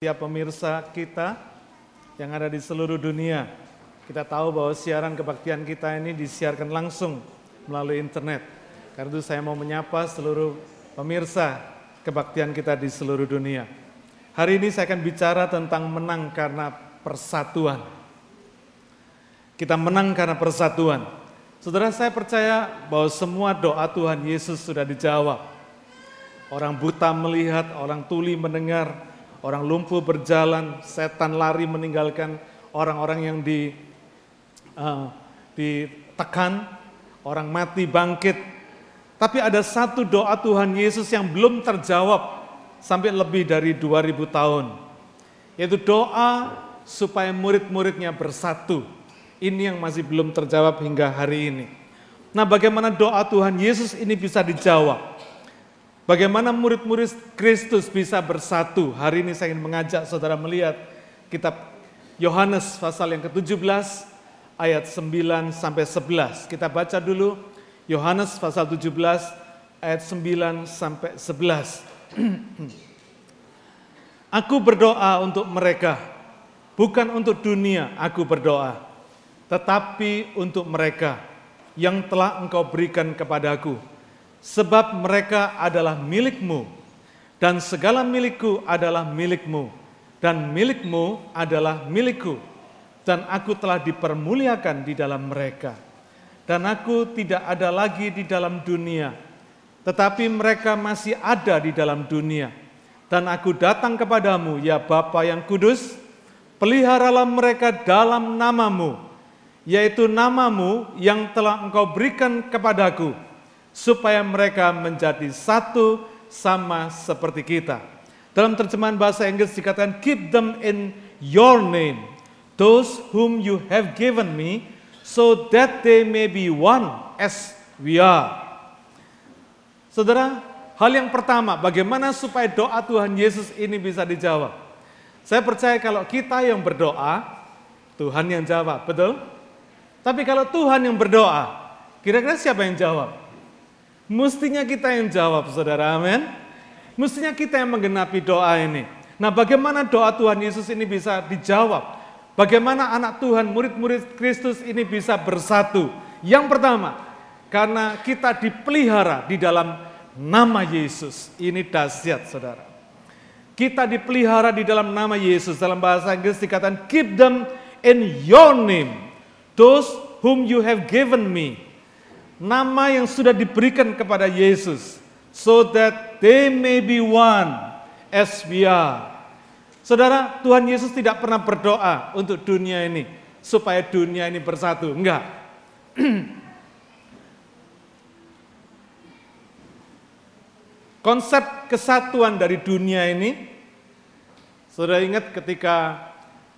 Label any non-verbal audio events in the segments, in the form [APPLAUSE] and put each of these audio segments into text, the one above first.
Setiap pemirsa kita yang ada di seluruh dunia, kita tahu bahwa siaran kebaktian kita ini disiarkan langsung melalui internet. Karena itu saya mau menyapa seluruh pemirsa kebaktian kita di seluruh dunia. Hari ini saya akan bicara tentang menang karena persatuan. Kita menang karena persatuan. Saudara saya percaya bahwa semua doa Tuhan Yesus sudah dijawab. Orang buta melihat, orang tuli mendengar, orang lumpuh berjalan, setan lari meninggalkan orang-orang yang di, uh, ditekan, orang mati bangkit. Tapi ada satu doa Tuhan Yesus yang belum terjawab sampai lebih dari 2000 tahun. Yaitu doa supaya murid-muridnya bersatu. Ini yang masih belum terjawab hingga hari ini. Nah bagaimana doa Tuhan Yesus ini bisa dijawab? Bagaimana murid-murid Kristus bisa bersatu? Hari ini saya ingin mengajak saudara melihat kitab Yohanes pasal yang ke-17 ayat 9 sampai 11. Kita baca dulu Yohanes pasal 17 ayat 9 sampai 11. [CLEARS THROAT] aku berdoa untuk mereka, bukan untuk dunia aku berdoa, tetapi untuk mereka yang telah engkau berikan kepadaku sebab mereka adalah milikmu, dan segala milikku adalah milikmu, dan milikmu adalah milikku, dan aku telah dipermuliakan di dalam mereka. Dan aku tidak ada lagi di dalam dunia, tetapi mereka masih ada di dalam dunia. Dan aku datang kepadamu, ya Bapa yang kudus, peliharalah mereka dalam namamu, yaitu namamu yang telah engkau berikan kepadaku, supaya mereka menjadi satu sama seperti kita. Dalam terjemahan bahasa Inggris dikatakan keep them in your name, those whom you have given me, so that they may be one as we are. Saudara, hal yang pertama, bagaimana supaya doa Tuhan Yesus ini bisa dijawab? Saya percaya kalau kita yang berdoa, Tuhan yang jawab, betul? Tapi kalau Tuhan yang berdoa, kira-kira siapa yang jawab? Mestinya kita yang jawab, saudara, amin. Mestinya kita yang menggenapi doa ini. Nah bagaimana doa Tuhan Yesus ini bisa dijawab? Bagaimana anak Tuhan, murid-murid Kristus ini bisa bersatu? Yang pertama, karena kita dipelihara di dalam nama Yesus. Ini dahsyat saudara. Kita dipelihara di dalam nama Yesus. Dalam bahasa Inggris dikatakan, keep them in your name. Those whom you have given me nama yang sudah diberikan kepada Yesus so that they may be one as we are. Saudara, Tuhan Yesus tidak pernah berdoa untuk dunia ini supaya dunia ini bersatu. Enggak. [CLEARS THROAT] Konsep kesatuan dari dunia ini, saudara ingat ketika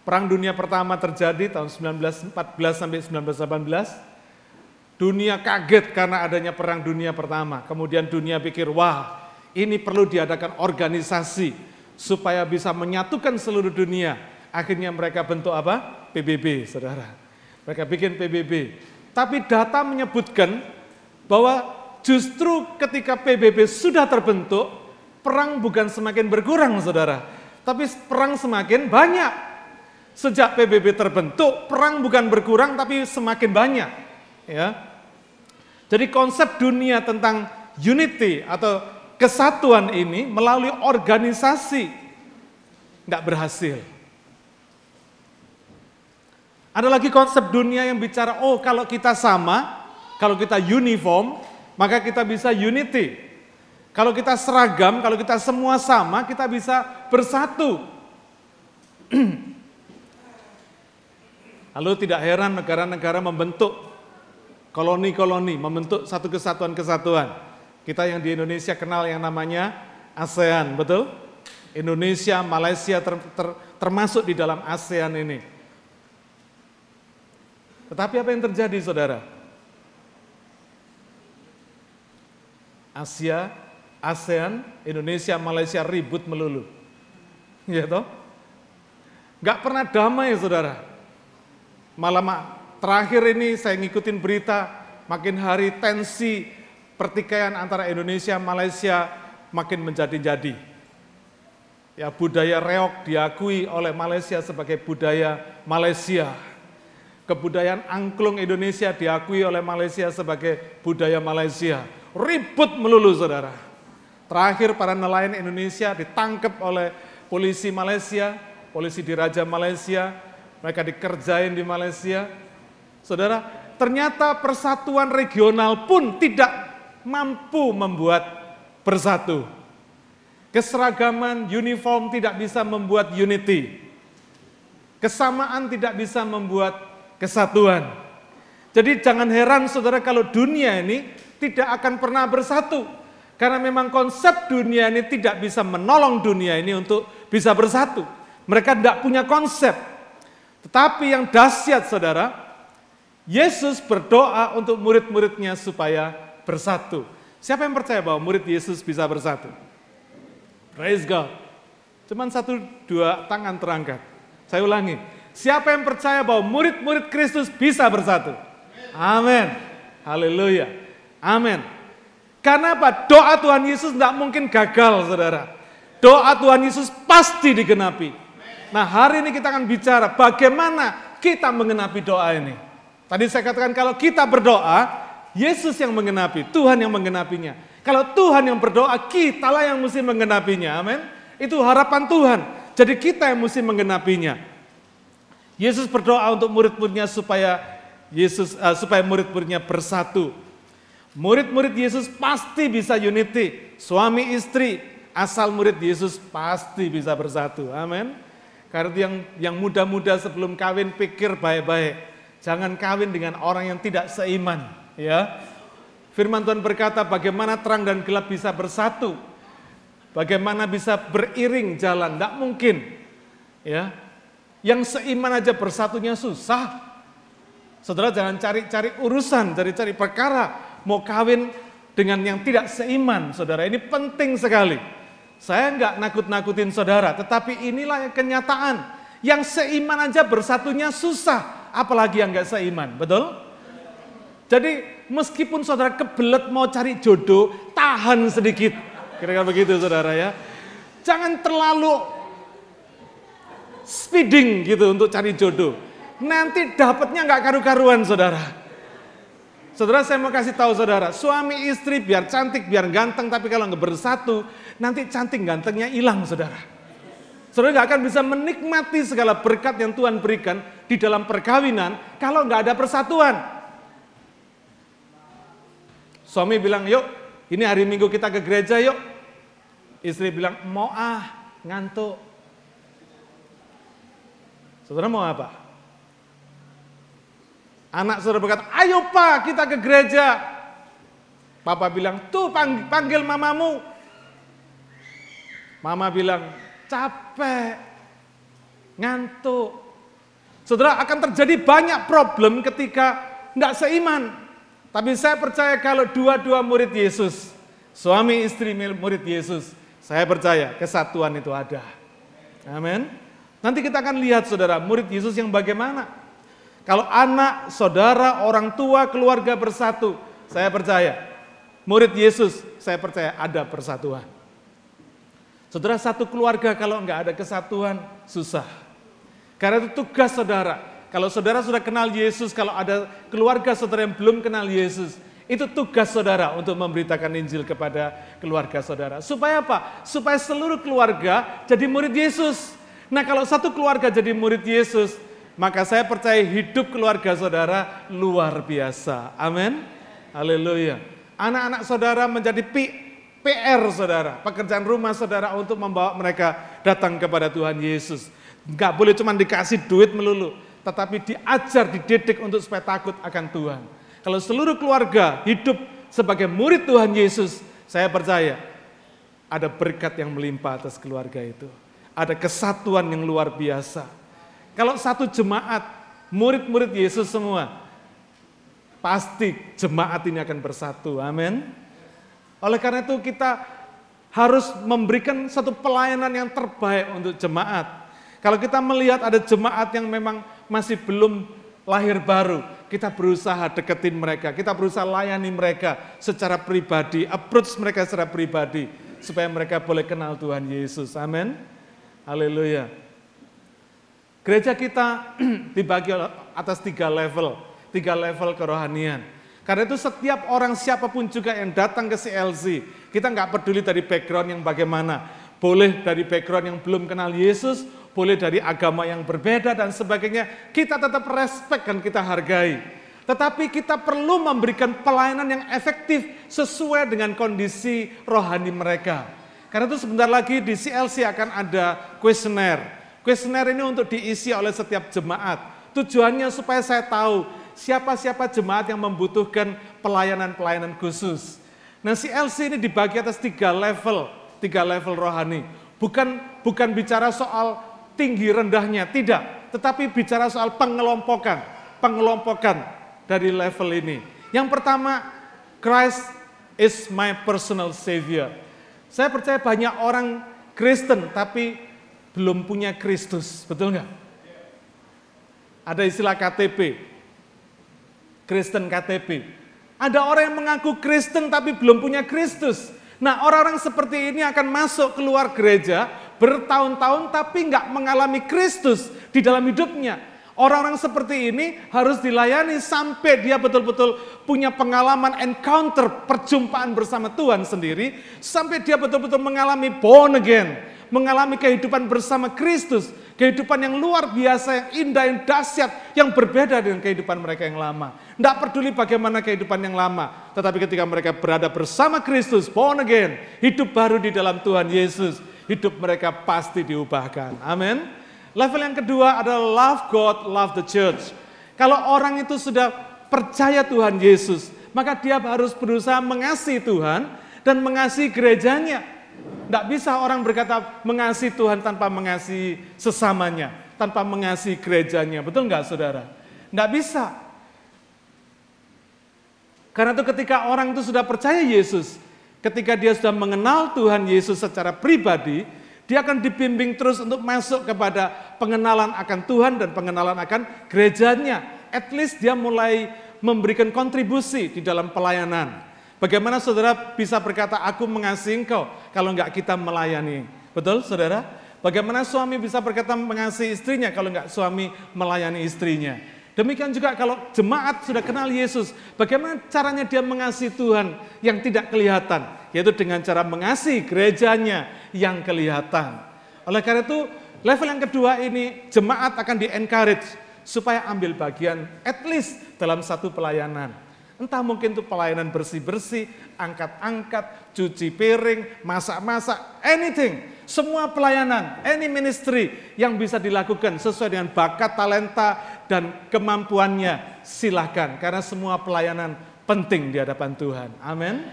Perang Dunia Pertama terjadi tahun 1914 sampai 1918, Dunia kaget karena adanya perang dunia pertama. Kemudian dunia pikir, wah ini perlu diadakan organisasi supaya bisa menyatukan seluruh dunia. Akhirnya mereka bentuk apa? PBB, saudara. Mereka bikin PBB. Tapi data menyebutkan bahwa justru ketika PBB sudah terbentuk, perang bukan semakin berkurang, saudara. Tapi perang semakin banyak. Sejak PBB terbentuk, perang bukan berkurang tapi semakin banyak. Ya, jadi konsep dunia tentang unity atau kesatuan ini melalui organisasi nggak berhasil. Ada lagi konsep dunia yang bicara, oh kalau kita sama, kalau kita uniform, maka kita bisa unity. Kalau kita seragam, kalau kita semua sama, kita bisa bersatu. [CLEARS THROAT] Lalu tidak heran negara-negara membentuk koloni-koloni, membentuk satu kesatuan-kesatuan. Kita yang di Indonesia kenal yang namanya ASEAN, betul? Indonesia, Malaysia ter, ter, termasuk di dalam ASEAN ini. Tetapi apa yang terjadi saudara? Asia, ASEAN, Indonesia, Malaysia ribut melulu. Ya toh? Gak pernah damai saudara. Malah Terakhir ini saya ngikutin berita, makin hari tensi pertikaian antara Indonesia Malaysia makin menjadi-jadi. Ya, budaya reok diakui oleh Malaysia sebagai budaya Malaysia. Kebudayaan angklung Indonesia diakui oleh Malaysia sebagai budaya Malaysia. Ribut melulu saudara. Terakhir para nelayan Indonesia ditangkap oleh polisi Malaysia, polisi di Raja Malaysia, mereka dikerjain di Malaysia. Saudara, ternyata persatuan regional pun tidak mampu membuat bersatu. Keseragaman uniform tidak bisa membuat unity. Kesamaan tidak bisa membuat kesatuan. Jadi jangan heran saudara kalau dunia ini tidak akan pernah bersatu. Karena memang konsep dunia ini tidak bisa menolong dunia ini untuk bisa bersatu. Mereka tidak punya konsep. Tetapi yang dahsyat saudara, Yesus berdoa untuk murid-muridnya supaya bersatu. Siapa yang percaya bahwa murid Yesus bisa bersatu? Praise God. Cuman satu dua tangan terangkat. Saya ulangi. Siapa yang percaya bahwa murid-murid Kristus bisa bersatu? Amin. Haleluya. Amin. Karena apa? Doa Tuhan Yesus tidak mungkin gagal, saudara. Doa Tuhan Yesus pasti digenapi. Nah hari ini kita akan bicara bagaimana kita mengenapi doa ini. Tadi saya katakan kalau kita berdoa, Yesus yang mengenapi, Tuhan yang mengenapinya. Kalau Tuhan yang berdoa, kitalah yang mesti menggenapinya. Amin. Itu harapan Tuhan. Jadi kita yang mesti menggenapinya. Yesus berdoa untuk murid-muridnya supaya Yesus uh, supaya murid-muridnya bersatu. Murid-murid Yesus pasti bisa unity. Suami istri asal murid Yesus pasti bisa bersatu. Amin. Karena yang yang muda-muda sebelum kawin pikir baik-baik. Jangan kawin dengan orang yang tidak seiman, ya. Firman Tuhan berkata bagaimana terang dan gelap bisa bersatu. Bagaimana bisa beriring jalan, tidak mungkin. Ya, Yang seiman aja bersatunya susah. Saudara jangan cari-cari urusan, cari-cari perkara. Mau kawin dengan yang tidak seiman, saudara. Ini penting sekali. Saya nggak nakut-nakutin saudara, tetapi inilah kenyataan. Yang seiman aja bersatunya susah, apalagi yang nggak seiman, betul? Jadi meskipun saudara kebelet mau cari jodoh, tahan sedikit. Kira-kira begitu saudara ya. Jangan terlalu speeding gitu untuk cari jodoh. Nanti dapatnya nggak karu-karuan saudara. Saudara saya mau kasih tahu saudara, suami istri biar cantik, biar ganteng, tapi kalau nggak bersatu, nanti cantik gantengnya hilang saudara. Saudara nggak akan bisa menikmati segala berkat yang Tuhan berikan di dalam perkawinan kalau nggak ada persatuan. Suami bilang, yuk ini hari minggu kita ke gereja yuk. Istri bilang, mau ah, ngantuk. Saudara mau apa? Anak saudara berkata, ayo pak kita ke gereja. Papa bilang, tuh panggil, panggil mamamu. Mama bilang, capek, ngantuk. Saudara akan terjadi banyak problem ketika tidak seiman. Tapi saya percaya kalau dua-dua murid Yesus, suami istri murid Yesus, saya percaya kesatuan itu ada. Amin. Nanti kita akan lihat saudara, murid Yesus yang bagaimana. Kalau anak, saudara, orang tua, keluarga bersatu, saya percaya. Murid Yesus, saya percaya ada persatuan. Saudara satu keluarga kalau enggak ada kesatuan, susah. Karena itu tugas saudara, kalau saudara sudah kenal Yesus, kalau ada keluarga saudara yang belum kenal Yesus, itu tugas saudara untuk memberitakan Injil kepada keluarga saudara. Supaya apa? Supaya seluruh keluarga jadi murid Yesus. Nah kalau satu keluarga jadi murid Yesus, maka saya percaya hidup keluarga saudara luar biasa. Amin. Haleluya. Anak-anak saudara menjadi PR saudara, pekerjaan rumah saudara untuk membawa mereka datang kepada Tuhan Yesus. Enggak boleh cuma dikasih duit melulu, tetapi diajar, dididik untuk supaya takut akan Tuhan. Kalau seluruh keluarga hidup sebagai murid Tuhan Yesus, saya percaya ada berkat yang melimpah atas keluarga itu. Ada kesatuan yang luar biasa. Kalau satu jemaat, murid-murid Yesus semua, pasti jemaat ini akan bersatu. Amin. Oleh karena itu kita harus memberikan satu pelayanan yang terbaik untuk jemaat. Kalau kita melihat ada jemaat yang memang masih belum lahir baru, kita berusaha deketin mereka, kita berusaha layani mereka secara pribadi, approach mereka secara pribadi, supaya mereka boleh kenal Tuhan Yesus. Amin. Haleluya. Gereja kita [CLEARS THROAT] dibagi atas tiga level, tiga level kerohanian. Karena itu setiap orang siapa pun juga yang datang ke CLC, kita nggak peduli dari background yang bagaimana. Boleh dari background yang belum kenal Yesus, boleh dari agama yang berbeda dan sebagainya. Kita tetap respect dan kita hargai. Tetapi kita perlu memberikan pelayanan yang efektif sesuai dengan kondisi rohani mereka. Karena itu sebentar lagi di CLC akan ada kuesioner. Kuesioner ini untuk diisi oleh setiap jemaat. Tujuannya supaya saya tahu siapa-siapa jemaat yang membutuhkan pelayanan-pelayanan khusus. Nah CLC ini dibagi atas tiga level, tiga level rohani. Bukan bukan bicara soal tinggi rendahnya, tidak. Tetapi bicara soal pengelompokan, pengelompokan dari level ini. Yang pertama, Christ is my personal savior. Saya percaya banyak orang Kristen tapi belum punya Kristus, betul nggak? Ada istilah KTP, Kristen KTP. Ada orang yang mengaku Kristen tapi belum punya Kristus. Nah orang-orang seperti ini akan masuk keluar gereja bertahun-tahun tapi nggak mengalami Kristus di dalam hidupnya. Orang-orang seperti ini harus dilayani sampai dia betul-betul punya pengalaman encounter, perjumpaan bersama Tuhan sendiri. Sampai dia betul-betul mengalami born again, mengalami kehidupan bersama Kristus. Kehidupan yang luar biasa, yang indah, yang dahsyat, yang berbeda dengan kehidupan mereka yang lama. Tidak peduli bagaimana kehidupan yang lama. Tetapi ketika mereka berada bersama Kristus, born again, hidup baru di dalam Tuhan Yesus, hidup mereka pasti diubahkan. Amin. Level yang kedua adalah love God, love the church. Kalau orang itu sudah percaya Tuhan Yesus, maka dia harus berusaha mengasihi Tuhan dan mengasihi gerejanya. Tidak bisa orang berkata mengasihi Tuhan tanpa mengasihi sesamanya, tanpa mengasihi gerejanya. Betul nggak saudara? Tidak bisa. Karena itu ketika orang itu sudah percaya Yesus, ketika dia sudah mengenal Tuhan Yesus secara pribadi, dia akan dibimbing terus untuk masuk kepada pengenalan akan Tuhan dan pengenalan akan gerejanya. At least dia mulai memberikan kontribusi di dalam pelayanan. Bagaimana saudara bisa berkata, aku mengasihi engkau kalau enggak kita melayani. Betul saudara? Bagaimana suami bisa berkata mengasihi istrinya kalau enggak suami melayani istrinya. Demikian juga kalau jemaat sudah kenal Yesus, bagaimana caranya dia mengasihi Tuhan yang tidak kelihatan, yaitu dengan cara mengasihi gerejanya yang kelihatan. Oleh karena itu, level yang kedua ini jemaat akan di-encourage supaya ambil bagian at least dalam satu pelayanan. Entah mungkin itu pelayanan bersih-bersih, angkat-angkat, cuci piring, masak-masak, anything. Semua pelayanan, any ministry yang bisa dilakukan sesuai dengan bakat, talenta, dan kemampuannya, silahkan. Karena semua pelayanan penting di hadapan Tuhan. Amin.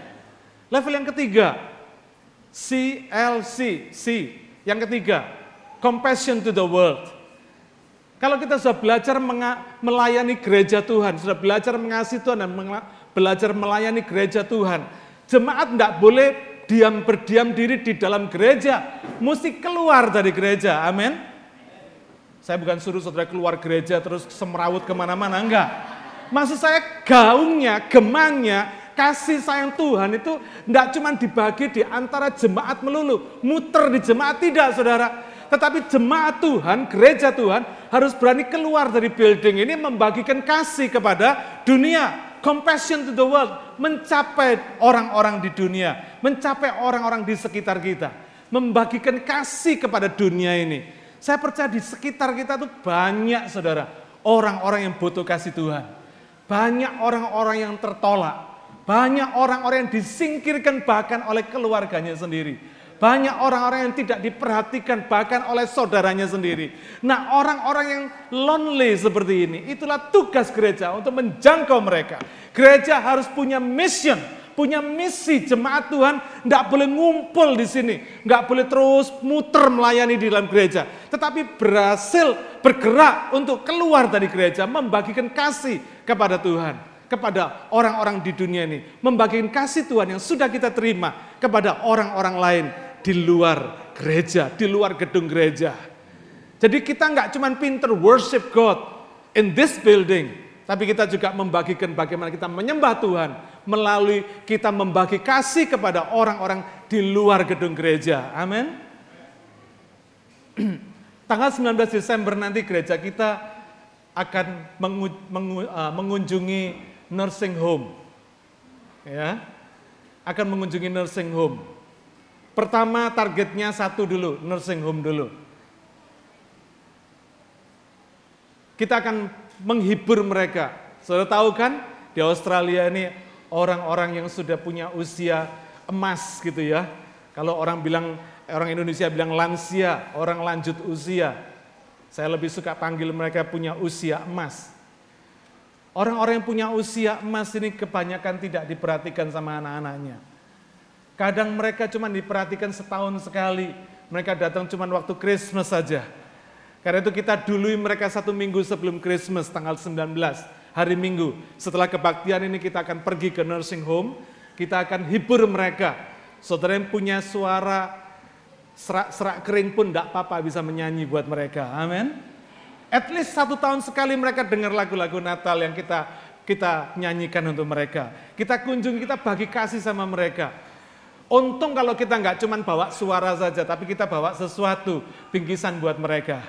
Level yang ketiga, CLC, C. Yang ketiga, compassion to the world. Kalau kita sudah belajar melayani gereja Tuhan, sudah belajar mengasihi Tuhan dan belajar melayani gereja Tuhan, jemaat tidak boleh diam berdiam diri di dalam gereja, mesti keluar dari gereja. Amin. Saya bukan suruh saudara keluar gereja terus semerawut ke mana-mana, enggak. Maksud saya gaungnya, gemangnya, kasih sayang Tuhan itu enggak cuma dibagi di antara jemaat melulu. Muter di jemaat tidak saudara. Tetapi jemaat Tuhan, gereja Tuhan harus berani keluar dari building ini membagikan kasih kepada dunia. Compassion to the world, mencapai orang-orang di dunia, mencapai orang-orang di sekitar kita. Membagikan kasih kepada dunia ini. Saya percaya di sekitar kita tuh banyak saudara, orang-orang yang butuh kasih Tuhan. Banyak orang-orang yang tertolak. Banyak orang-orang yang disingkirkan bahkan oleh keluarganya sendiri. Banyak orang-orang yang tidak diperhatikan bahkan oleh saudaranya sendiri. Nah orang-orang yang lonely seperti ini, itulah tugas gereja untuk menjangkau mereka. Gereja harus punya mission, punya misi jemaat Tuhan, tidak boleh ngumpul di sini, nggak boleh terus muter melayani di dalam gereja, tetapi berhasil bergerak untuk keluar dari gereja, membagikan kasih kepada Tuhan, kepada orang-orang di dunia ini, membagikan kasih Tuhan yang sudah kita terima kepada orang-orang lain di luar gereja, di luar gedung gereja. Jadi kita nggak cuma pinter worship God in this building, tapi kita juga membagikan bagaimana kita menyembah Tuhan melalui kita membagi kasih kepada orang-orang di luar gedung gereja. Amin. [CLEARS THROAT] Tanggal 19 Desember nanti gereja kita akan uh, mengunjungi nursing home. Ya. Akan mengunjungi nursing home. Pertama targetnya satu dulu, nursing home dulu. Kita akan menghibur mereka. Sudah tahu kan di Australia ini orang-orang yang sudah punya usia emas gitu ya. Kalau orang bilang orang Indonesia bilang lansia, orang lanjut usia. Saya lebih suka panggil mereka punya usia emas. Orang-orang yang punya usia emas ini kebanyakan tidak diperhatikan sama anak-anaknya. Kadang mereka cuma diperhatikan setahun sekali. Mereka datang cuma waktu Christmas saja. Karena itu kita dului mereka satu minggu sebelum Christmas tanggal 19, hari Minggu. Setelah kebaktian ini kita akan pergi ke nursing home, kita akan hibur mereka. Saudara yang punya suara serak-serak kering pun tidak apa-apa bisa menyanyi buat mereka. Amin. At least satu tahun sekali mereka dengar lagu-lagu Natal yang kita kita nyanyikan untuk mereka. Kita kunjungi, kita bagi kasih sama mereka. Untung kalau kita nggak cuma bawa suara saja, tapi kita bawa sesuatu, bingkisan buat mereka.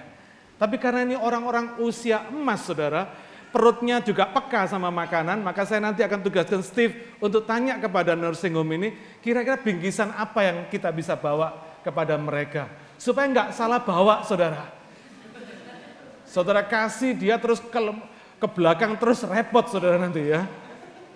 Tapi karena ini orang-orang usia emas, saudara, perutnya juga peka sama makanan, maka saya nanti akan tugaskan Steve untuk tanya kepada nursing home ini, kira-kira bingkisan apa yang kita bisa bawa kepada mereka. Supaya nggak salah bawa saudara. Saudara kasih dia terus ke, ke belakang terus repot saudara nanti ya.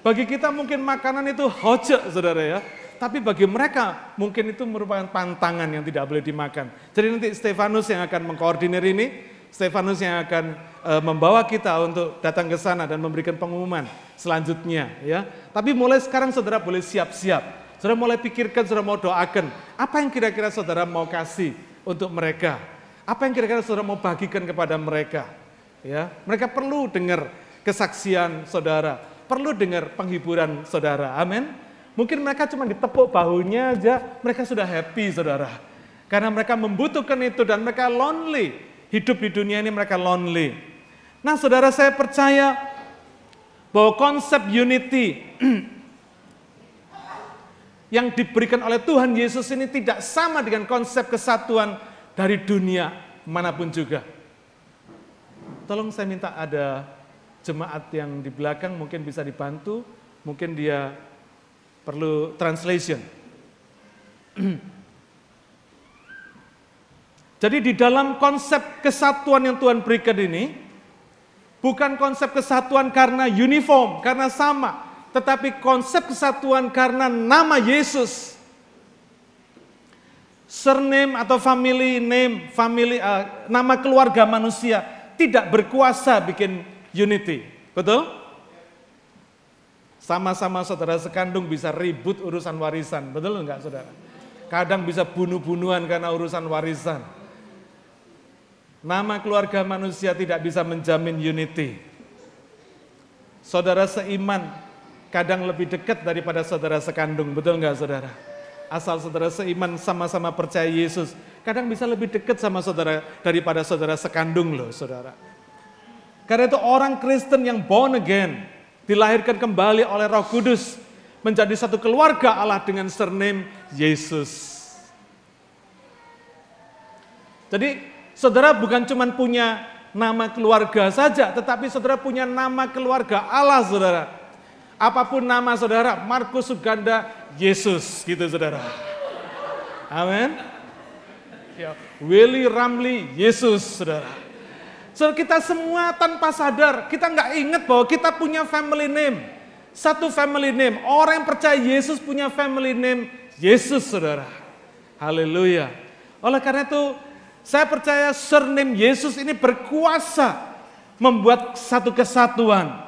Bagi kita mungkin makanan itu hojek saudara ya. Tapi bagi mereka mungkin itu merupakan pantangan yang tidak boleh dimakan. Jadi nanti Stefanus yang akan mengkoordinir ini, Stefanus yang akan e, membawa kita untuk datang ke sana dan memberikan pengumuman selanjutnya ya. Tapi mulai sekarang saudara boleh siap-siap Saudara mulai pikirkan, saudara mau doakan, apa yang kira-kira saudara mau kasih untuk mereka? Apa yang kira-kira saudara mau bagikan kepada mereka? Ya, mereka perlu dengar kesaksian saudara, perlu dengar penghiburan saudara. Amin. Mungkin mereka cuma ditepuk bahunya aja, mereka sudah happy saudara. Karena mereka membutuhkan itu dan mereka lonely. Hidup di dunia ini mereka lonely. Nah saudara saya percaya bahwa konsep unity [CLEARS THROAT] yang diberikan oleh Tuhan Yesus ini tidak sama dengan konsep kesatuan dari dunia mana pun juga. Tolong saya minta ada jemaat yang di belakang mungkin bisa dibantu, mungkin dia perlu translation. [CLEARS THROAT] Jadi di dalam konsep kesatuan yang Tuhan berikan ini, bukan konsep kesatuan karena uniform, karena sama, tetapi konsep kesatuan karena nama Yesus. Surname atau family name, family uh, nama keluarga manusia tidak berkuasa bikin unity. Betul? Sama-sama saudara sekandung bisa ribut urusan warisan, betul enggak saudara? Kadang bisa bunuh-bunuhan karena urusan warisan. Nama keluarga manusia tidak bisa menjamin unity. Saudara seiman kadang lebih dekat daripada saudara sekandung, betul nggak saudara? Asal saudara seiman sama-sama percaya Yesus, kadang bisa lebih dekat sama saudara daripada saudara sekandung loh saudara. Karena itu orang Kristen yang born again, dilahirkan kembali oleh roh kudus, menjadi satu keluarga Allah dengan surname Yesus. Jadi saudara bukan cuma punya nama keluarga saja, tetapi saudara punya nama keluarga Allah saudara. Apa pun nama saudara, Markus Suganda, Yesus gitu saudara. Amin. Ya, Willy Ramli, Yesus saudara. So kita semua tanpa sadar, kita nggak ingat bahwa kita punya family name. Satu family name, orang yang percaya Yesus punya family name Yesus saudara. Haleluya. Oleh karena itu, saya percaya surname Yesus ini berkuasa membuat satu kesatuan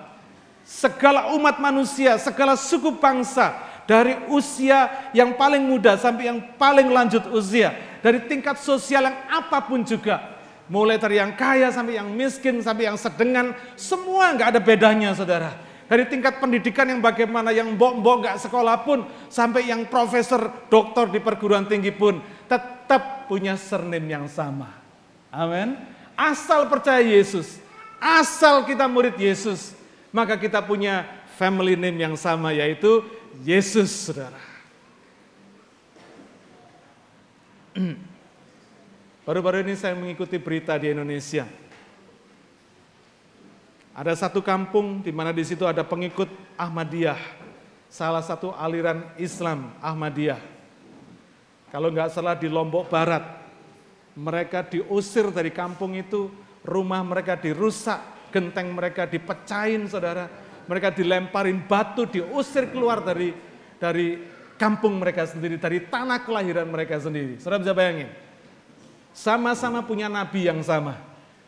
segala umat manusia, segala suku bangsa, dari usia yang paling muda sampai yang paling lanjut usia, dari tingkat sosial yang apa pun juga, mulai dari yang kaya sampai yang miskin, sampai yang sedengan, semua nggak ada bedanya saudara. Dari tingkat pendidikan yang bagaimana, yang mbok-mbok nggak sekolah pun, sampai yang profesor, doktor di perguruan tinggi pun, tetap punya surname yang sama. Amin. Asal percaya Yesus, asal kita murid Yesus, maka kita punya family name yang sama yaitu Yesus, Saudara. [CLEARS THROAT] Baru-baru ini saya mengikuti berita di Indonesia. Ada satu kampung di mana di situ ada pengikut Ahmadiyah, salah satu aliran Islam Ahmadiyah. Kalau nggak salah di Lombok Barat, mereka diusir dari kampung itu, rumah mereka dirusak, genteng mereka dipecahin, saudara. Mereka dilemparin batu, diusir keluar dari dari kampung mereka sendiri, dari tanah kelahiran mereka sendiri. Saudara bisa bayangin? sama-sama punya nabi yang sama,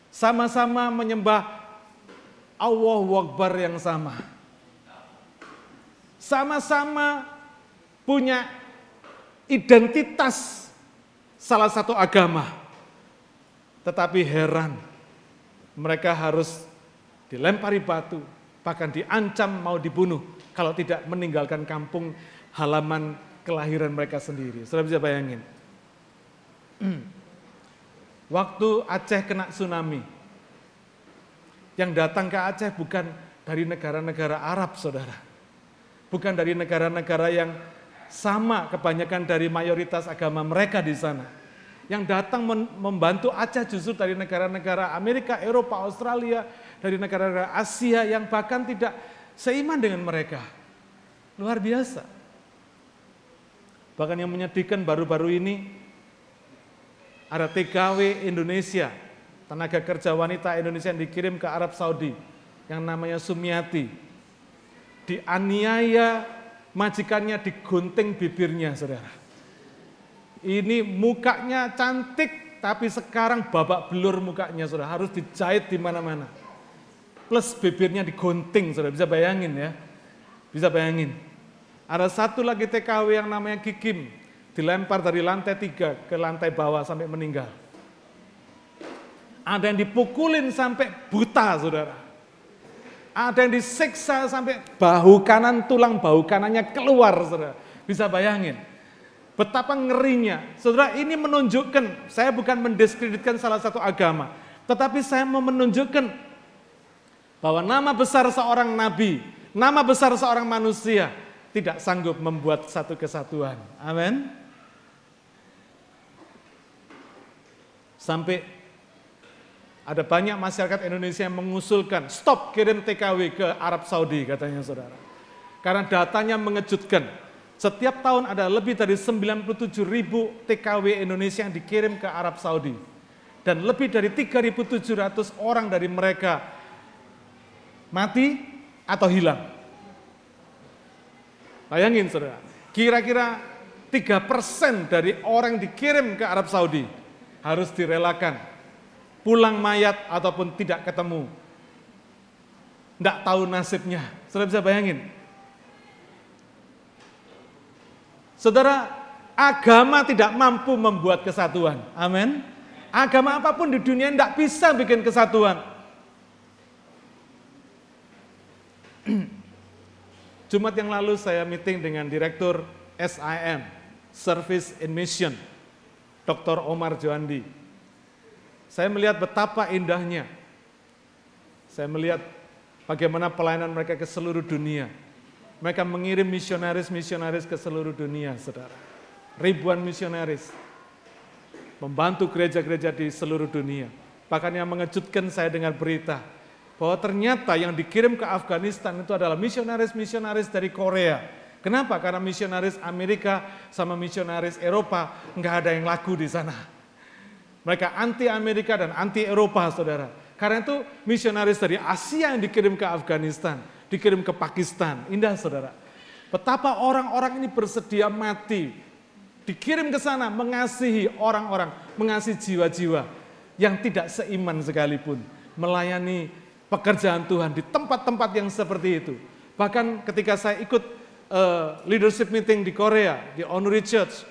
sama-sama menyembah Allah Akbar yang sama, sama-sama punya identitas salah satu agama, tetapi heran mereka harus dilempari batu, bahkan diancam mau dibunuh kalau tidak meninggalkan kampung halaman kelahiran mereka sendiri. Sudah bisa bayangin? [CLEARS THROAT] Waktu Aceh kena tsunami, yang datang ke Aceh bukan dari negara-negara Arab, saudara. Bukan dari negara-negara yang sama kebanyakan dari mayoritas agama mereka di sana. Yang datang membantu Aceh justru dari negara-negara Amerika, Eropa, Australia, dari negara-negara Asia yang bahkan tidak seiman dengan mereka. Luar biasa. Bahkan yang menyedihkan baru-baru ini ada TKW Indonesia, tenaga kerja wanita Indonesia yang dikirim ke Arab Saudi, yang namanya Sumiati. Dianiaya majikannya digunting bibirnya, saudara. Ini mukanya cantik, tapi sekarang babak belur mukanya, saudara. Harus dijahit di mana-mana. Plus bibirnya digunting, saudara. Bisa bayangin ya. Bisa bayangin. Ada satu lagi TKW yang namanya Kikim, dilempar dari lantai tiga ke lantai bawah sampai meninggal. Ada yang dipukulin sampai buta, saudara. Ada yang disiksa sampai bahu kanan, tulang bahu kanannya keluar, saudara. Bisa bayangin. Betapa ngerinya. Saudara, ini menunjukkan, saya bukan mendiskreditkan salah satu agama. Tetapi saya mau menunjukkan bahwa nama besar seorang nabi, nama besar seorang manusia, tidak sanggup membuat satu kesatuan. Amin. Sampai ada banyak masyarakat Indonesia yang mengusulkan stop kirim TKW ke Arab Saudi katanya saudara. Karena datanya mengejutkan. Setiap tahun ada lebih dari 97 ribu TKW Indonesia yang dikirim ke Arab Saudi. Dan lebih dari 3.700 orang dari mereka mati atau hilang. Bayangin saudara, kira-kira 3% dari orang dikirim ke Arab Saudi harus direlakan. Pulang mayat ataupun tidak ketemu. Tidak tahu nasibnya. Saudara bisa bayangin? Saudara, agama tidak mampu membuat kesatuan. Amin. Agama apa pun di dunia tidak bisa bikin kesatuan. [CLEARS THROAT] Jumat yang lalu saya meeting dengan Direktur SIM, Service in Mission. Dr. Omar Joandi. Saya melihat betapa indahnya. Saya melihat bagaimana pelayanan mereka ke seluruh dunia. Mereka mengirim misionaris-misionaris ke seluruh dunia, saudara. Ribuan misionaris membantu gereja-gereja di seluruh dunia. Bahkan yang mengejutkan saya dengan berita bahwa ternyata yang dikirim ke Afghanistan itu adalah misionaris-misionaris dari Korea Kenapa? Karena misionaris Amerika sama misionaris Eropa nggak ada yang laku di sana. Mereka anti Amerika dan anti Eropa, saudara. Karena itu misionaris dari Asia yang dikirim ke Afghanistan, dikirim ke Pakistan. Indah, saudara. Betapa orang-orang ini bersedia mati, dikirim ke sana mengasihi orang-orang, mengasihi jiwa-jiwa yang tidak seiman sekalipun, melayani pekerjaan Tuhan di tempat-tempat yang seperti itu. Bahkan ketika saya ikut uh, leadership meeting di Korea, di Onuri Church.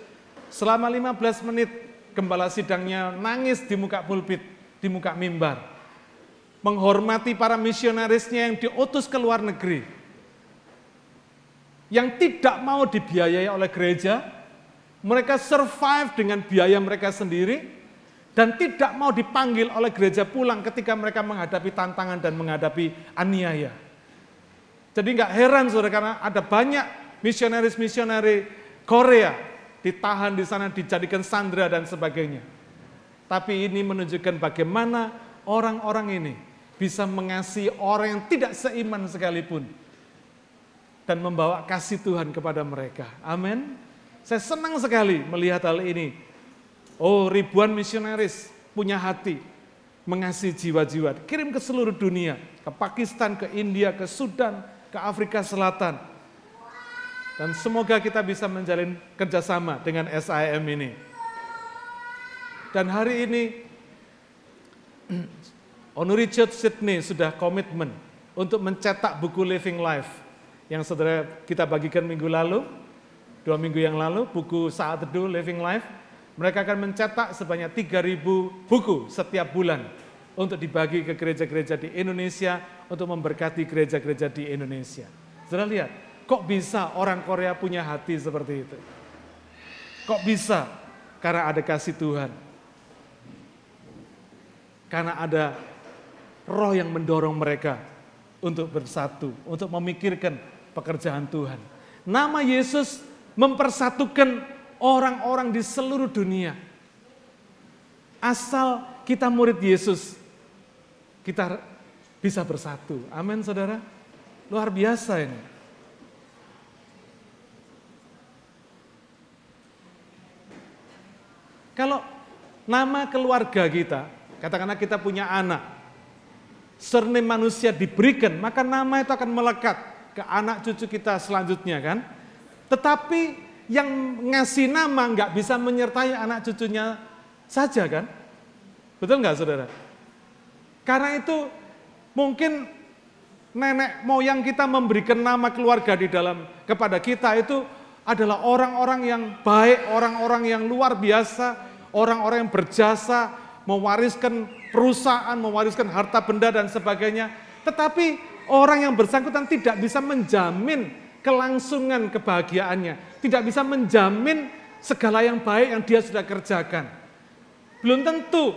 Selama 15 menit gembala sidangnya nangis di muka pulpit, di muka mimbar. Menghormati para misionarisnya yang diutus ke luar negeri. Yang tidak mau dibiayai oleh gereja, mereka survive dengan biaya mereka sendiri, dan tidak mau dipanggil oleh gereja pulang ketika mereka menghadapi tantangan dan menghadapi aniaya. Jadi nggak heran saudara karena ada banyak misionaris-misionari Korea ditahan di sana dijadikan sandra dan sebagainya. Tapi ini menunjukkan bagaimana orang-orang ini bisa mengasihi orang yang tidak seiman sekalipun. Dan membawa kasih Tuhan kepada mereka. Amin. Saya senang sekali melihat hal ini. Oh ribuan misionaris punya hati mengasihi jiwa-jiwa. Kirim ke seluruh dunia. Ke Pakistan, ke India, ke Sudan, ke Afrika Selatan. Dan semoga kita bisa menjalin kerjasama dengan SIM ini. Dan hari ini [CLEARS THROAT] Honorary Church Sydney sudah komitmen untuk mencetak buku Living Life yang saudara kita bagikan minggu lalu, dua minggu yang lalu, buku Saat Teduh Living Life. Mereka akan mencetak sebanyak 3.000 buku setiap bulan untuk dibagi ke gereja-gereja di Indonesia, untuk memberkati gereja-gereja di Indonesia. Saudara lihat, kok bisa orang Korea punya hati seperti itu? Kok bisa? Karena ada kasih Tuhan karena ada roh yang mendorong mereka untuk bersatu, untuk memikirkan pekerjaan Tuhan. Nama Yesus mempersatukan orang-orang di seluruh dunia. Asal kita murid Yesus, kita bisa bersatu. Amin saudara. Luar biasa ini. Kalau nama keluarga kita Katakanlah kita punya anak. Surname manusia diberikan, maka nama itu akan melekat ke anak cucu kita selanjutnya kan. Tetapi yang ngasih nama nggak bisa menyertai anak cucunya saja kan. Betul nggak saudara? Karena itu mungkin nenek moyang kita memberikan nama keluarga di dalam kepada kita itu adalah orang-orang yang baik, orang-orang yang luar biasa, orang-orang yang berjasa, mewariskan perusahaan, mewariskan harta benda dan sebagainya. Tetapi orang yang bersangkutan tidak bisa menjamin kelangsungan kebahagiaannya. Tidak bisa menjamin segala yang baik yang dia sudah kerjakan. Belum tentu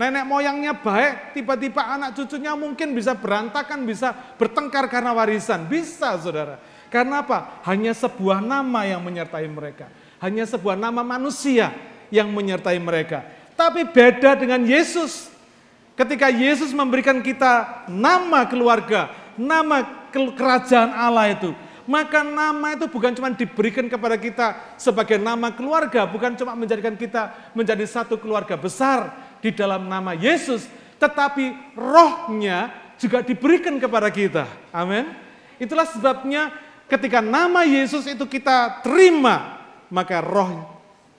nenek moyangnya baik, tiba-tiba anak cucunya mungkin bisa berantakan, bisa bertengkar karena warisan. Bisa saudara. Karena apa? Hanya sebuah nama yang menyertai mereka. Hanya sebuah nama manusia yang menyertai mereka. Tapi beda dengan Yesus. Ketika Yesus memberikan kita nama keluarga, nama kerajaan Allah itu, maka nama itu bukan cuma diberikan kepada kita sebagai nama keluarga, bukan cuma menjadikan kita menjadi satu keluarga besar di dalam nama Yesus, tetapi rohnya juga diberikan kepada kita. Amin. Itulah sebabnya ketika nama Yesus itu kita terima, maka roh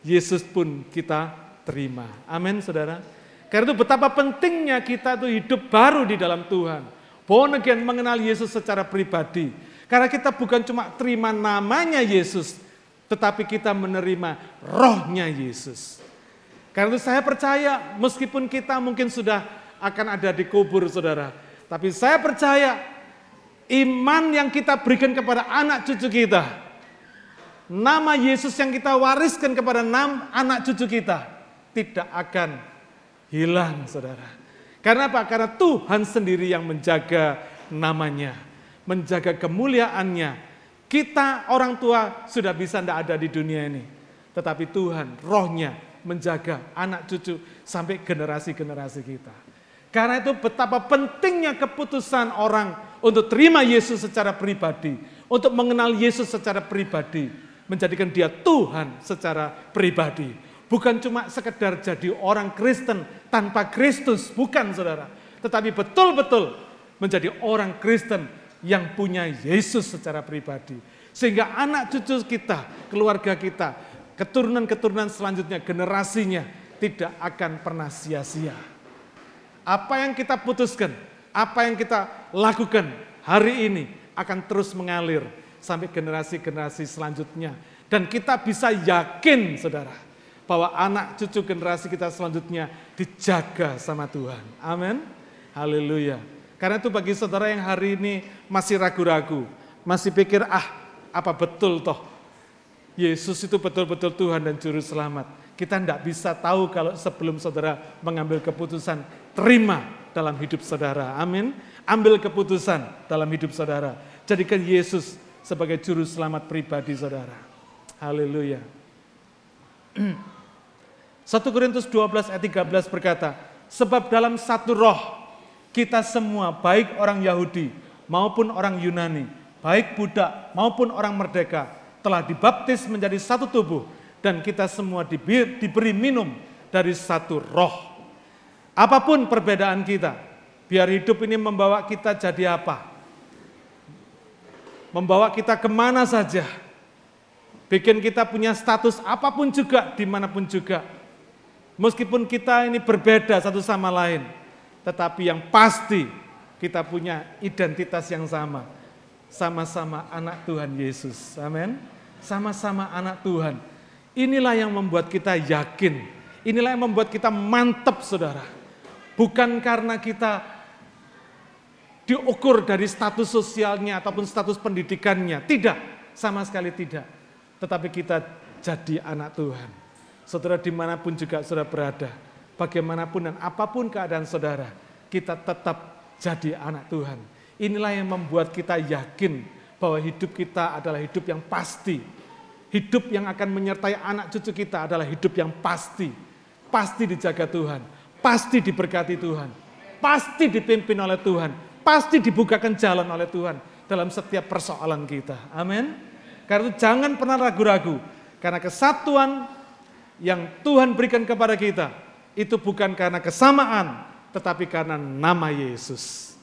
Yesus pun kita terima. Amin saudara. Karena itu betapa pentingnya kita itu hidup baru di dalam Tuhan. Born again mengenal Yesus secara pribadi. Karena kita bukan cuma terima namanya Yesus, tetapi kita menerima rohnya Yesus. Karena itu saya percaya meskipun kita mungkin sudah akan ada di kubur saudara. Tapi saya percaya iman yang kita berikan kepada anak cucu kita. Nama Yesus yang kita wariskan kepada enam anak cucu kita tidak akan hilang saudara. Karena apa? Karena Tuhan sendiri yang menjaga namanya, menjaga kemuliaannya. Kita orang tua sudah bisa tidak ada di dunia ini. Tetapi Tuhan rohnya menjaga anak cucu sampai generasi-generasi kita. Karena itu betapa pentingnya keputusan orang untuk terima Yesus secara pribadi. Untuk mengenal Yesus secara pribadi. Menjadikan dia Tuhan secara pribadi Bukan cuma sekedar jadi orang Kristen tanpa Kristus, bukan saudara. Tetapi betul-betul menjadi orang Kristen yang punya Yesus secara pribadi. Sehingga anak cucu kita, keluarga kita, keturunan-keturunan selanjutnya, generasinya tidak akan pernah sia-sia. Apa yang kita putuskan, apa yang kita lakukan hari ini akan terus mengalir sampai generasi-generasi selanjutnya. Dan kita bisa yakin saudara, bahwa anak cucu generasi kita selanjutnya dijaga sama Tuhan. Amin. Haleluya. Karena itu bagi saudara yang hari ini masih ragu-ragu, masih pikir ah apa betul toh Yesus itu betul-betul Tuhan dan Juru Selamat. Kita tidak bisa tahu kalau sebelum saudara mengambil keputusan, terima dalam hidup saudara. Amin. Ambil keputusan dalam hidup saudara. Jadikan Yesus sebagai Juru Selamat pribadi saudara. Haleluya. [CLEARS THROAT] 1 Korintus 12 ayat 13 berkata, sebab dalam satu roh kita semua baik orang Yahudi maupun orang Yunani, baik budak maupun orang merdeka telah dibaptis menjadi satu tubuh dan kita semua diberi, diberi minum dari satu roh. Apa pun perbedaan kita, biar hidup ini membawa kita jadi apa? Membawa kita ke mana saja, bikin kita punya status apa pun juga, di mana pun juga. Meskipun kita ini berbeda satu sama lain, tetapi yang pasti kita punya identitas yang sama. Sama-sama anak Tuhan Yesus. Amin. Sama-sama anak Tuhan. Inilah yang membuat kita yakin. Inilah yang membuat kita mantap saudara. Bukan karena kita diukur dari status sosialnya ataupun status pendidikannya. Tidak, sama sekali tidak. Tetapi kita jadi anak Tuhan. Saudara di mana pun juga saudara berada, bagaimanapun dan apa pun keadaan saudara, kita tetap jadi anak Tuhan. Inilah yang membuat kita yakin bahwa hidup kita adalah hidup yang pasti. Hidup yang akan menyertai anak cucu kita adalah hidup yang pasti. Pasti dijaga Tuhan, pasti diberkati Tuhan, pasti dipimpin oleh Tuhan, pasti dibukakan jalan oleh Tuhan dalam setiap persoalan kita. Amin. Karena itu jangan pernah ragu-ragu. Karena kesatuan yang Tuhan berikan kepada kita itu bukan karena kesamaan, tetapi karena nama Yesus.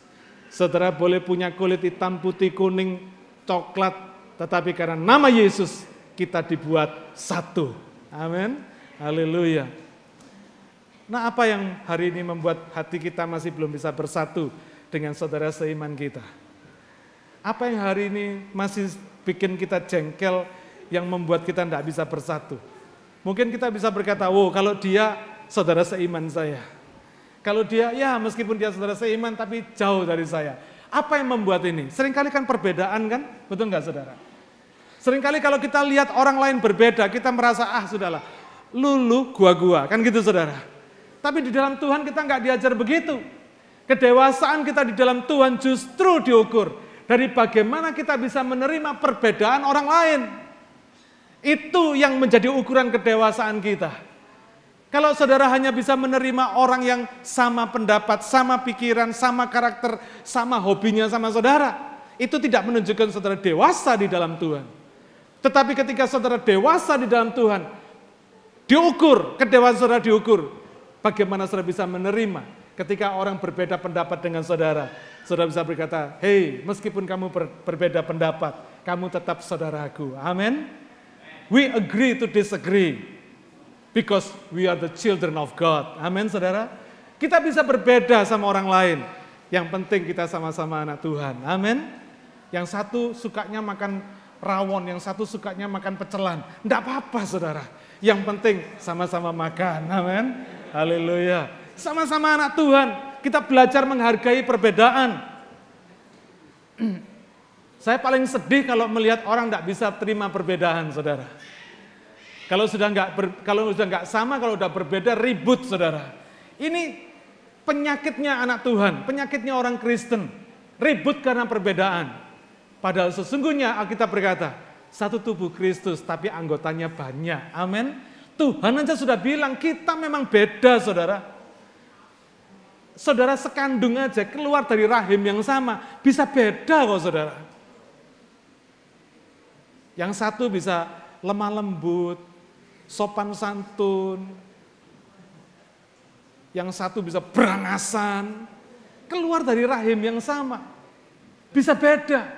Saudara boleh punya kulit hitam, putih, kuning, coklat, tetapi karena nama Yesus kita dibuat satu. Amin. Haleluya. Nah apa yang hari ini membuat hati kita masih belum bisa bersatu dengan saudara seiman kita? Apa yang hari ini masih bikin kita jengkel yang membuat kita tidak bisa bersatu? Mungkin kita bisa berkata, wow kalau dia saudara seiman saya. Kalau dia, ya meskipun dia saudara seiman tapi jauh dari saya. Apa yang membuat ini? Seringkali kan perbedaan kan? Betul nggak saudara? Seringkali kalau kita lihat orang lain berbeda, kita merasa, ah sudahlah, lulu gua-gua, kan gitu saudara. Tapi di dalam Tuhan kita nggak diajar begitu. Kedewasaan kita di dalam Tuhan justru diukur dari bagaimana kita bisa menerima perbedaan orang lain. Itu yang menjadi ukuran kedewasaan kita. Kalau saudara hanya bisa menerima orang yang sama pendapat, sama pikiran, sama karakter, sama hobinya sama saudara, itu tidak menunjukkan saudara dewasa di dalam Tuhan. Tetapi ketika saudara dewasa di dalam Tuhan, diukur, kedewasaan saudara diukur. Bagaimana saudara bisa menerima ketika orang berbeda pendapat dengan saudara. Saudara bisa berkata, hei meskipun kamu ber, berbeda pendapat, kamu tetap saudaraku. Amin. We agree to disagree. Because we are the children of God. Amin saudara. Kita bisa berbeda sama orang lain. Yang penting kita sama-sama anak Tuhan. Amin. Yang satu sukanya makan rawon, yang satu sukanya makan pecelan. Tidak apa-apa saudara. Yang penting sama-sama makan. Amin. Haleluya. Sama-sama anak Tuhan. Kita belajar menghargai perbedaan. Saya paling sedih kalau melihat orang tidak bisa terima perbedaan, saudara. Kalau sudah nggak kalau sudah nggak sama, kalau sudah berbeda ribut, saudara. Ini penyakitnya anak Tuhan, penyakitnya orang Kristen. Ribut karena perbedaan. Padahal sesungguhnya Alkitab berkata, satu tubuh Kristus tapi anggotanya banyak. Amin. Tuhan aja sudah bilang kita memang beda, saudara. Saudara sekandung aja keluar dari rahim yang sama, bisa beda kok saudara. Yang satu bisa lemah lembut, sopan santun, yang satu bisa berangasan, keluar dari rahim yang sama. Bisa beda.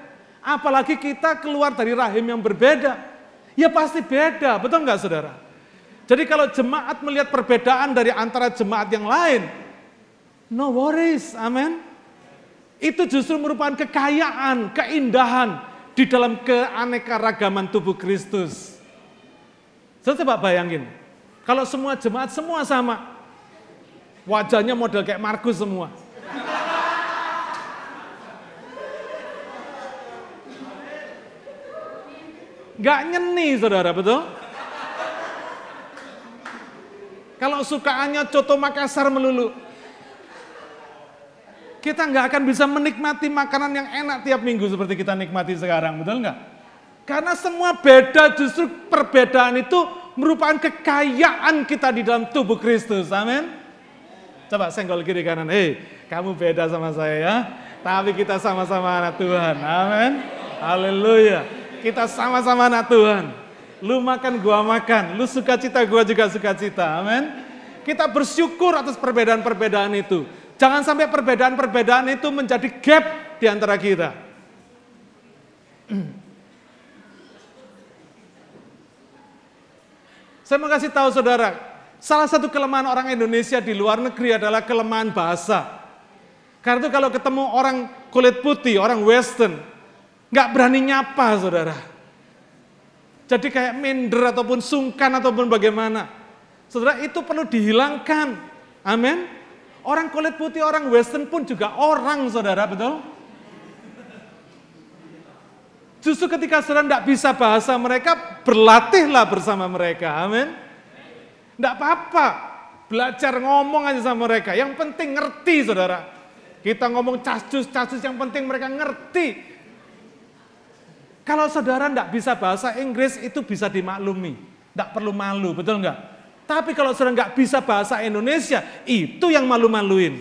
Apalagi kita keluar dari rahim yang berbeda. Ya pasti beda, betul nggak saudara? Jadi kalau jemaat melihat perbedaan dari antara jemaat yang lain, no worries, amin. Itu justru merupakan kekayaan, keindahan di dalam keanekaragaman tubuh Kristus. Saya coba bayangin, kalau semua jemaat semua sama, wajahnya model kayak Markus semua. Gak nyeni saudara, betul? Kalau sukaannya coto Makassar melulu, kita nggak akan bisa menikmati makanan yang enak tiap minggu seperti kita nikmati sekarang, betul nggak? Karena semua beda, justru perbedaan itu merupakan kekayaan kita di dalam tubuh Kristus. Amin. Coba senggol kiri kanan. Hei, kamu beda sama saya ya. Tapi kita sama-sama anak Tuhan. Amin. Haleluya. Kita sama-sama anak Tuhan. Lu makan, gua makan. Lu suka cita, gua juga suka cita. Amin. Kita bersyukur atas perbedaan-perbedaan itu. Jangan sampai perbedaan-perbedaan itu menjadi gap di antara kita. [CLEARS THROAT] Saya mau kasih tahu saudara, salah satu kelemahan orang Indonesia di luar negeri adalah kelemahan bahasa. Karena itu kalau ketemu orang kulit putih, orang western, nggak berani nyapa saudara. Jadi kayak minder ataupun sungkan ataupun bagaimana. Saudara itu perlu dihilangkan. Amin. Orang kulit putih, orang western pun juga orang saudara, betul? Justru ketika saudara tidak bisa bahasa mereka, berlatihlah bersama mereka. Amin. Tidak apa-apa. Belajar ngomong aja sama mereka. Yang penting ngerti saudara. Kita ngomong casus-casus yang penting mereka ngerti. Kalau saudara tidak bisa bahasa Inggris itu bisa dimaklumi. Tidak perlu malu, betul nggak? Tapi kalau saudara nggak bisa bahasa Indonesia, itu yang malu-maluin.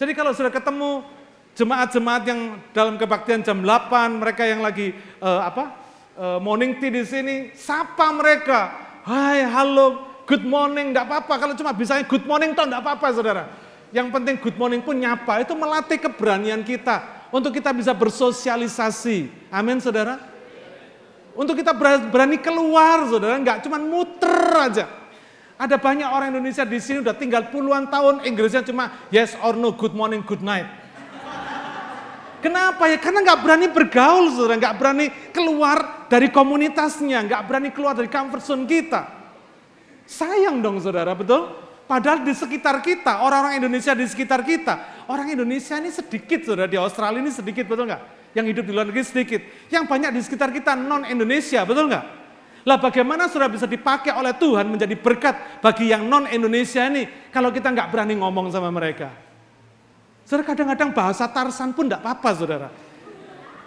Jadi kalau sudah ketemu jemaat-jemaat yang dalam kebaktian jam 8, mereka yang lagi uh, apa uh, morning tea di sini, sapa mereka. Hai, halo, good morning, enggak apa-apa. Kalau cuma bisa good morning toh enggak apa-apa saudara. Yang penting good morning pun nyapa, itu melatih keberanian kita. Untuk kita bisa bersosialisasi. Amin saudara. Untuk kita berani keluar saudara, enggak cuma muter aja. Ada banyak orang Indonesia di sini udah tinggal puluhan tahun, Inggrisnya cuma yes or no, good morning, good night. Kenapa ya? Karena nggak berani bergaul, saudara, nggak berani keluar dari komunitasnya, nggak berani keluar dari comfort zone kita. Sayang dong saudara, betul? Padahal di sekitar kita, orang-orang Indonesia di sekitar kita, orang Indonesia ini sedikit saudara, di Australia ini sedikit, betul nggak? Yang hidup di luar negeri sedikit. Yang banyak di sekitar kita non-Indonesia, betul nggak? Lah bagaimana saudara bisa dipakai oleh Tuhan menjadi berkat bagi yang non-Indonesia ini kalau kita nggak berani ngomong sama mereka? Saudara kadang-kadang bahasa Tarsan pun nggak apa-apa saudara.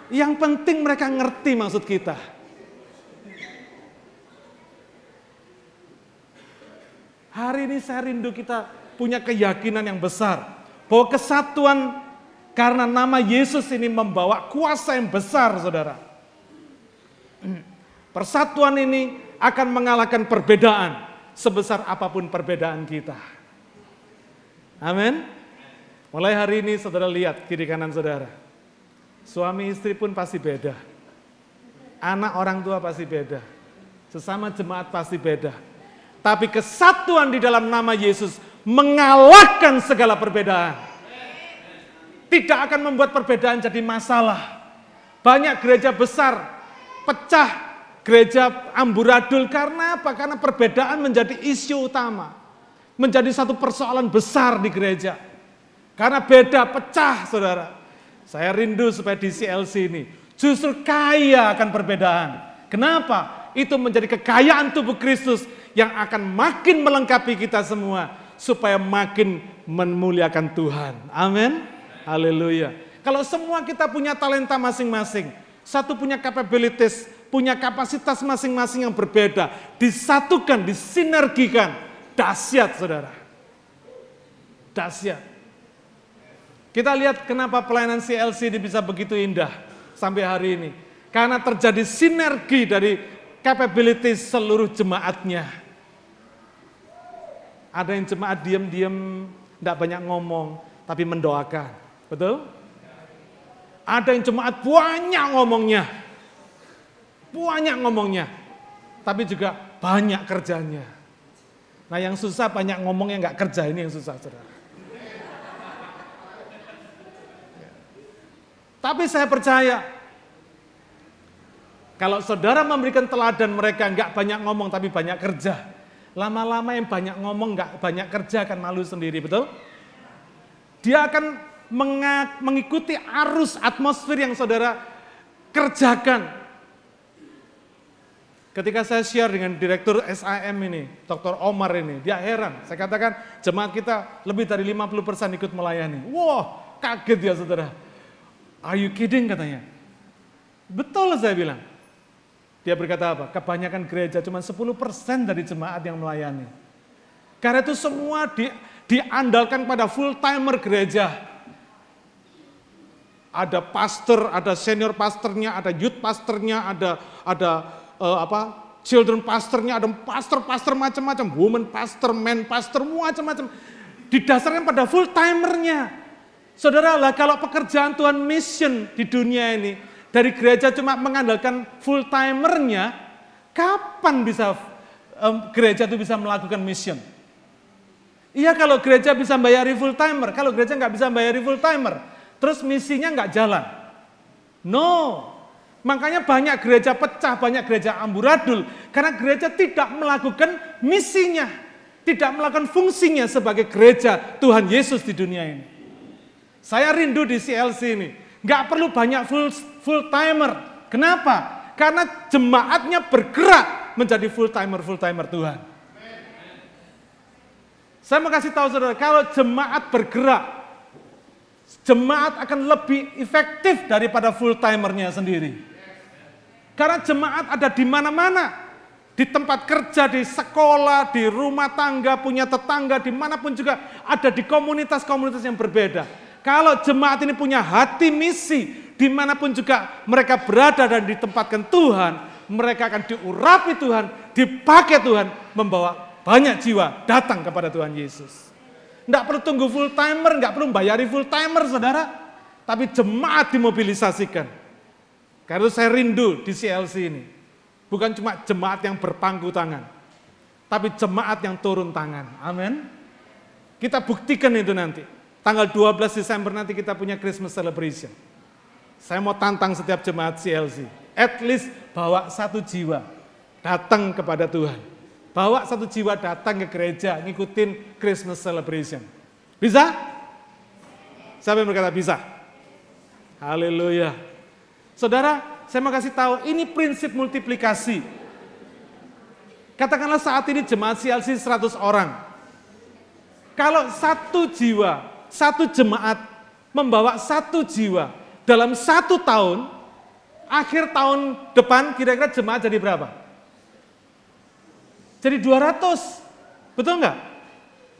Yang penting mereka ngerti maksud kita. Hari ini saya rindu kita punya keyakinan yang besar bahwa kesatuan karena nama Yesus ini membawa kuasa yang besar, saudara. [CLEARS THROAT] Persatuan ini akan mengalahkan perbedaan sebesar apa pun perbedaan kita. Amin. Mulai hari ini saudara lihat kiri kanan saudara. Suami istri pun pasti beda. Anak orang tua pasti beda. Sesama jemaat pasti beda tapi kesatuan di dalam nama Yesus mengalahkan segala perbedaan. Tidak akan membuat perbedaan jadi masalah. Banyak gereja besar pecah, gereja amburadul karena apa? Karena perbedaan menjadi isu utama. Menjadi satu persoalan besar di gereja. Karena beda, pecah saudara. Saya rindu supaya di CLC ini justru kaya akan perbedaan. Kenapa? Itu menjadi kekayaan tubuh Kristus yang akan makin melengkapi kita semua supaya makin memuliakan Tuhan. Amin. Haleluya. Kalau semua kita punya talenta masing-masing, satu punya capabilities, punya kapasitas masing-masing yang berbeda, disatukan, disinergikan, dahsyat Saudara. Dahsyat. Kita lihat kenapa pelayanan CLC ini bisa begitu indah sampai hari ini. Karena terjadi sinergi dari capabilities seluruh jemaatnya. Ada yang jemaat diam-diam, tidak banyak ngomong, tapi mendoakan. Betul? Ada yang jemaat banyak ngomongnya. Banyak ngomongnya. Tapi juga banyak kerjanya. Nah yang susah banyak ngomongnya nggak kerja, ini yang susah saudara. Tapi saya percaya, kalau saudara memberikan teladan mereka nggak banyak ngomong tapi banyak kerja, Lama-lama yang banyak ngomong, nggak banyak kerja akan malu sendiri, betul? Dia akan mengikuti arus atmosfer yang saudara kerjakan. Ketika saya share dengan direktur SIM ini, Dr. Omar ini, dia heran. Saya katakan jemaat kita lebih dari 50% ikut melayani. Wah, kaget ya saudara. Are you kidding katanya? Betul saya bilang. Dia berkata apa? Kebanyakan gereja cuma 10% dari jemaat yang melayani. Karena itu semua di, diandalkan pada full timer gereja. Ada pastor, ada senior pastornya, ada youth pastornya, ada ada uh, apa? children pastornya, ada pastor-pastor macam-macam, woman pastor, man pastor, macam-macam. Didasarkan pada full timernya. Saudara lah kalau pekerjaan Tuhan mission di dunia ini dari gereja cuma mengandalkan full timernya, kapan bisa um, gereja itu bisa melakukan mission? Iya kalau gereja bisa bayari full timer, kalau gereja nggak bisa bayari full timer, terus misinya nggak jalan. No, makanya banyak gereja pecah, banyak gereja amburadul, karena gereja tidak melakukan misinya, tidak melakukan fungsinya sebagai gereja Tuhan Yesus di dunia ini. Saya rindu di CLC ini, nggak perlu banyak full full timer. Kenapa? Karena jemaatnya bergerak menjadi full timer full timer Tuhan. Saya mau kasih tahu saudara, kalau jemaat bergerak, jemaat akan lebih efektif daripada full timernya sendiri. Karena jemaat ada di mana-mana, di tempat kerja, di sekolah, di rumah tangga, punya tetangga, di mana pun juga ada di komunitas-komunitas yang berbeda. Kalau jemaat ini punya hati misi, di mana pun juga mereka berada dan ditempatkan Tuhan, mereka akan diurapi Tuhan, dipakai Tuhan, membawa banyak jiwa datang kepada Tuhan Yesus. Tidak perlu tunggu full timer, nggak perlu bayari full timer saudara. Tapi jemaat dimobilisasikan. Karena saya rindu di CLC ini. Bukan cuma jemaat yang berpangku tangan. Tapi jemaat yang turun tangan. Amin. Kita buktikan itu nanti. Tanggal 12 Desember nanti kita punya Christmas celebration. Saya mau tantang setiap jemaat CLC. At least bawa satu jiwa datang kepada Tuhan. Bawa satu jiwa datang ke gereja, ngikutin Christmas celebration. Bisa? Siapa yang berkata bisa? Haleluya. Saudara, saya mau kasih tahu, ini prinsip multiplikasi. Katakanlah saat ini jemaat CLC 100 orang. Kalau satu jiwa, satu jemaat membawa satu jiwa, dalam satu tahun, akhir tahun depan kira-kira jemaat jadi berapa? Jadi 200, betul nggak?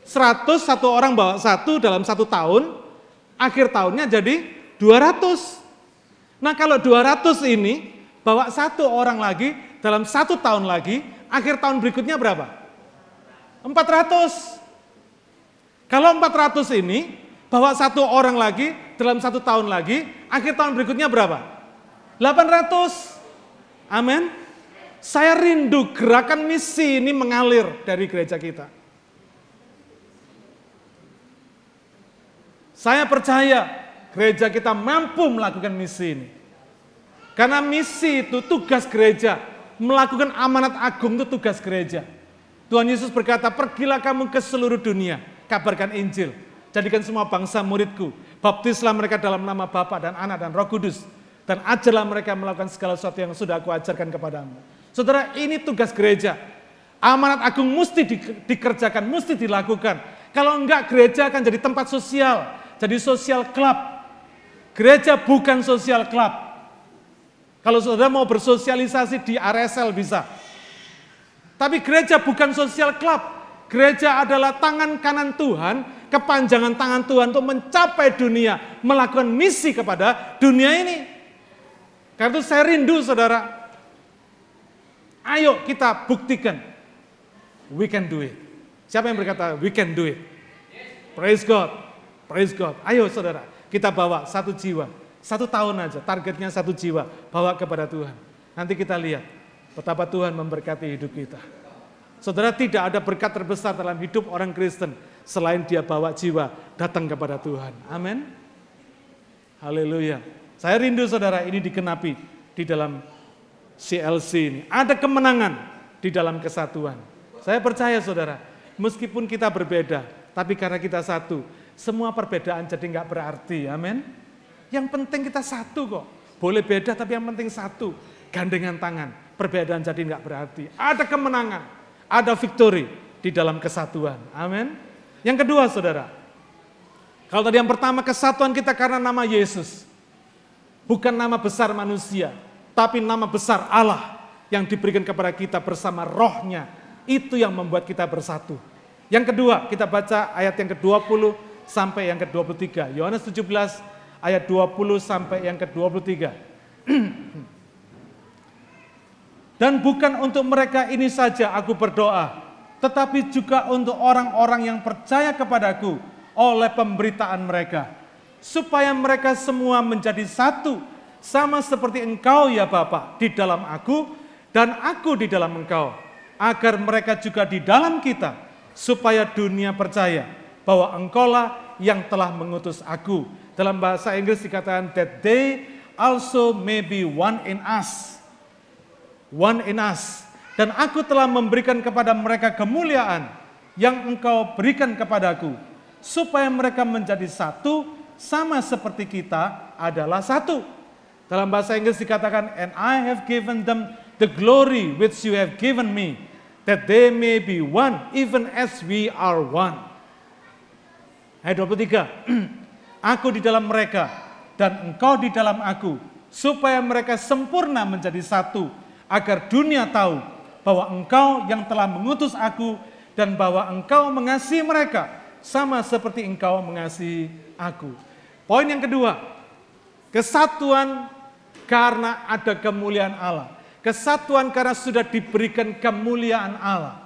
100 satu orang bawa satu dalam satu tahun, akhir tahunnya jadi 200. Nah kalau 200 ini bawa satu orang lagi dalam satu tahun lagi, akhir tahun berikutnya berapa? 400. Kalau 400 ini bawa satu orang lagi dalam satu tahun lagi, akhir tahun berikutnya berapa? 800. Amin. Saya rindu gerakan misi ini mengalir dari gereja kita. Saya percaya gereja kita mampu melakukan misi ini. Karena misi itu tugas gereja, melakukan amanat agung itu tugas gereja. Tuhan Yesus berkata, pergilah kamu ke seluruh dunia, kabarkan Injil, jadikan semua bangsa muridku, Baptislah mereka dalam nama Bapa dan Anak dan Roh Kudus. Dan ajarlah mereka melakukan segala sesuatu yang sudah aku ajarkan kepadamu. Saudara, ini tugas gereja. Amanat agung mesti di, dikerjakan, mesti dilakukan. Kalau enggak, gereja akan jadi tempat sosial. Jadi sosial club. Gereja bukan sosial club. Kalau saudara mau bersosialisasi di RSL bisa. Tapi gereja bukan sosial club. Gereja adalah tangan kanan Tuhan kepanjangan tangan Tuhan untuk mencapai dunia, melakukan misi kepada dunia ini. Karena itu saya rindu saudara, ayo kita buktikan, we can do it. Siapa yang berkata we can do it? Praise God, praise God. Ayo saudara, kita bawa satu jiwa, satu tahun aja, targetnya satu jiwa, bawa kepada Tuhan. Nanti kita lihat betapa Tuhan memberkati hidup kita. Saudara tidak ada berkat terbesar dalam hidup orang Kristen selain dia bawa jiwa datang kepada Tuhan. Amin. Haleluya. Saya rindu saudara ini dikenapi di dalam CLC ini. Ada kemenangan di dalam kesatuan. Saya percaya saudara, meskipun kita berbeda, tapi karena kita satu, semua perbedaan jadi nggak berarti. Amin. Yang penting kita satu kok. Boleh beda tapi yang penting satu. Gandengan tangan. Perbedaan jadi nggak berarti. Ada kemenangan, ada victory di dalam kesatuan. Amin. Yang kedua saudara, kalau tadi yang pertama kesatuan kita karena nama Yesus. Bukan nama besar manusia, tapi nama besar Allah yang diberikan kepada kita bersama rohnya. Itu yang membuat kita bersatu. Yang kedua, kita baca ayat yang ke-20 sampai yang ke-23. Yohanes 17 ayat 20 sampai yang ke-23. [CLEARS THROAT] Dan bukan untuk mereka ini saja aku berdoa, tetapi juga untuk orang-orang yang percaya kepadaku oleh pemberitaan mereka, supaya mereka semua menjadi satu, sama seperti engkau ya Bapa di dalam aku dan aku di dalam engkau, agar mereka juga di dalam kita, supaya dunia percaya bahwa engkaulah yang telah mengutus aku. Dalam bahasa Inggris dikatakan that they also may be one in us. One in us dan aku telah memberikan kepada mereka kemuliaan yang engkau berikan kepadaku, supaya mereka menjadi satu sama seperti kita adalah satu. Dalam bahasa Inggris dikatakan, and I have given them the glory which you have given me, that they may be one, even as we are one. Ayat 23, [CLEARS THROAT] aku di dalam mereka, dan engkau di dalam aku, supaya mereka sempurna menjadi satu, agar dunia tahu bahwa engkau yang telah mengutus aku dan bahwa engkau mengasihi mereka sama seperti engkau mengasihi aku. Poin yang kedua, kesatuan karena ada kemuliaan Allah. Kesatuan karena sudah diberikan kemuliaan Allah.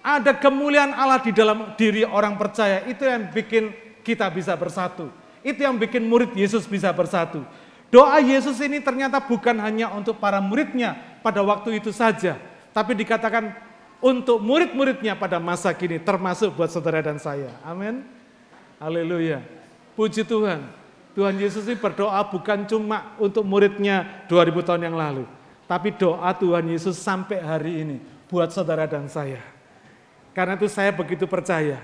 Ada kemuliaan Allah di dalam diri orang percaya, itu yang bikin kita bisa bersatu. Itu yang bikin murid Yesus bisa bersatu. Doa Yesus ini ternyata bukan hanya untuk para muridnya pada waktu itu saja, tapi dikatakan untuk murid-muridnya pada masa kini, termasuk buat saudara dan saya. Amin. Haleluya. Puji Tuhan. Tuhan Yesus ini berdoa bukan cuma untuk muridnya 2000 tahun yang lalu. Tapi doa Tuhan Yesus sampai hari ini buat saudara dan saya. Karena itu saya begitu percaya.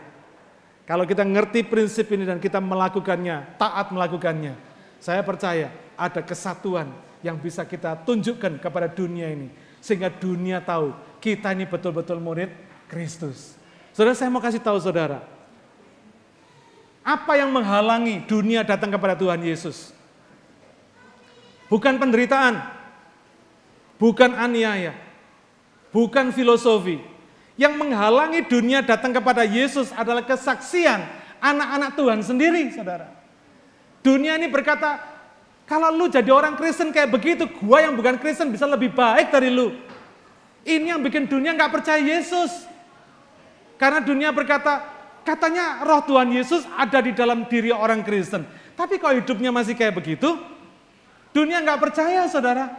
Kalau kita ngerti prinsip ini dan kita melakukannya, taat melakukannya, saya percaya ada kesatuan yang bisa kita tunjukkan kepada dunia ini sehingga dunia tahu kita ini betul-betul murid Kristus. Saudara saya mau kasih tahu saudara, apa yang menghalangi dunia datang kepada Tuhan Yesus? Bukan penderitaan, bukan aniaya, bukan filosofi. Yang menghalangi dunia datang kepada Yesus adalah kesaksian anak-anak Tuhan sendiri, saudara. Dunia ini berkata, kalau lu jadi orang Kristen kayak begitu, gua yang bukan Kristen bisa lebih baik dari lu. Ini yang bikin dunia nggak percaya Yesus. Karena dunia berkata, katanya roh Tuhan Yesus ada di dalam diri orang Kristen. Tapi kalau hidupnya masih kayak begitu, dunia nggak percaya saudara.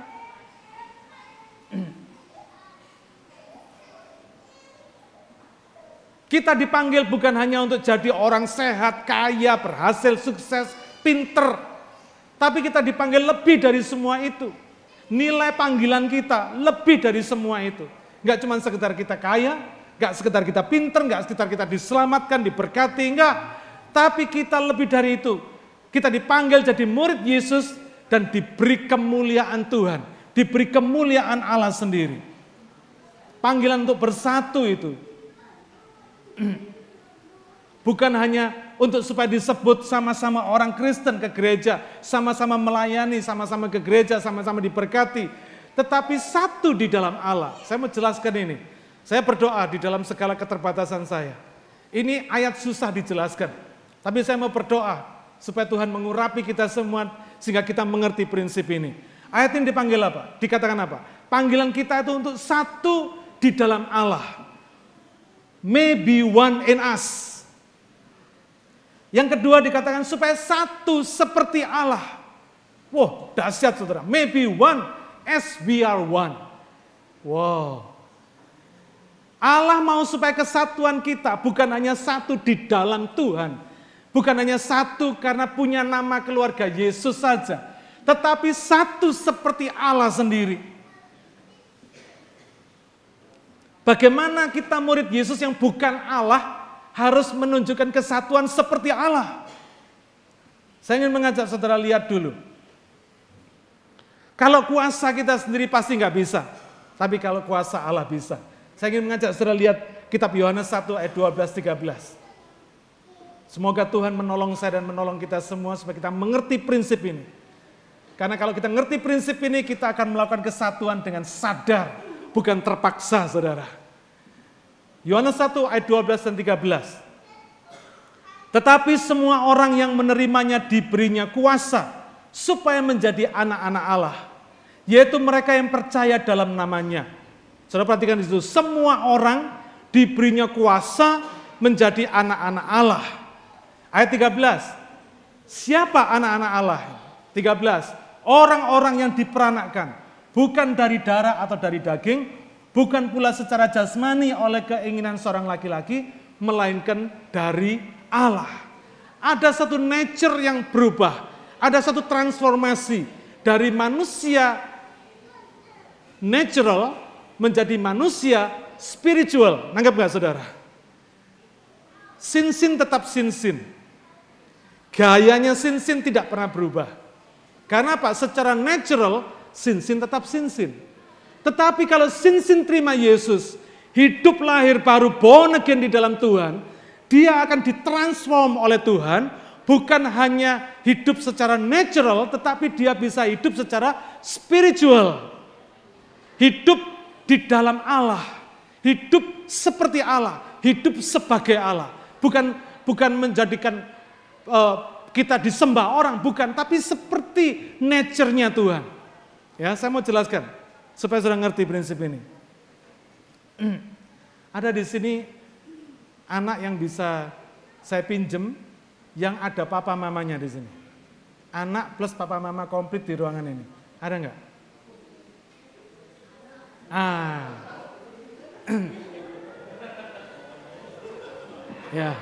Kita dipanggil bukan hanya untuk jadi orang sehat, kaya, berhasil, sukses, pinter, tapi kita dipanggil lebih dari semua itu. Nilai panggilan kita lebih dari semua itu. Enggak cuma sekedar kita kaya, enggak sekedar kita pinter, enggak sekedar kita diselamatkan, diberkati, enggak. Tapi kita lebih dari itu. Kita dipanggil jadi murid Yesus dan diberi kemuliaan Tuhan. Diberi kemuliaan Allah sendiri. Panggilan untuk bersatu itu. [CLEARS THROAT] Bukan hanya untuk supaya disebut sama-sama orang Kristen ke gereja, sama-sama melayani, sama-sama ke gereja, sama-sama diberkati. Tetapi satu di dalam Allah. Saya mau jelaskan ini. Saya berdoa di dalam segala keterbatasan saya. Ini ayat susah dijelaskan. Tapi saya mau berdoa supaya Tuhan mengurapi kita semua sehingga kita mengerti prinsip ini. Ayat ini dipanggil apa? Dikatakan apa? Panggilan kita itu untuk satu di dalam Allah. Maybe one in us. Yang kedua dikatakan supaya satu seperti Allah. Wow, dahsyat saudara. Maybe one as we are one. Wow. Allah mau supaya kesatuan kita bukan hanya satu di dalam Tuhan. Bukan hanya satu karena punya nama keluarga Yesus saja. Tetapi satu seperti Allah sendiri. Bagaimana kita murid Yesus yang bukan Allah harus menunjukkan kesatuan seperti Allah. Saya ingin mengajak saudara lihat dulu. Kalau kuasa kita sendiri pasti nggak bisa. Tapi kalau kuasa Allah bisa. Saya ingin mengajak saudara lihat kitab Yohanes 1 ayat 12 13. Semoga Tuhan menolong saya dan menolong kita semua supaya kita mengerti prinsip ini. Karena kalau kita ngerti prinsip ini, kita akan melakukan kesatuan dengan sadar, bukan terpaksa, saudara. Yohanes 1 ayat 12 dan 13. Tetapi semua orang yang menerimanya diberinya kuasa supaya menjadi anak-anak Allah, yaitu mereka yang percaya dalam namanya. Saudara perhatikan di situ, semua orang diberinya kuasa menjadi anak-anak Allah. Ayat 13, siapa anak-anak Allah? 13, orang-orang yang diperanakan, bukan dari darah atau dari daging, bukan pula secara jasmani oleh keinginan seorang laki-laki, melainkan dari Allah. Ada satu nature yang berubah, ada satu transformasi dari manusia natural menjadi manusia spiritual. Nanggap nggak saudara? Sin-sin tetap sin-sin. Gayanya sin-sin tidak pernah berubah. Karena apa? Secara natural, sin-sin tetap sin-sin. Tetapi kalau sin-sin terima Yesus, hidup lahir baru born again di dalam Tuhan, dia akan ditransform oleh Tuhan, bukan hanya hidup secara natural, tetapi dia bisa hidup secara spiritual. Hidup di dalam Allah, hidup seperti Allah, hidup sebagai Allah. Bukan bukan menjadikan uh, kita disembah orang, bukan, tapi seperti nature-nya Tuhan. Ya, saya mau jelaskan supaya sudah ngerti prinsip ini. Ada di sini anak yang bisa saya pinjem yang ada papa mamanya di sini. Anak plus papa mama komplit di ruangan ini. Ada nggak? Ah. [CLEARS THROAT] ya.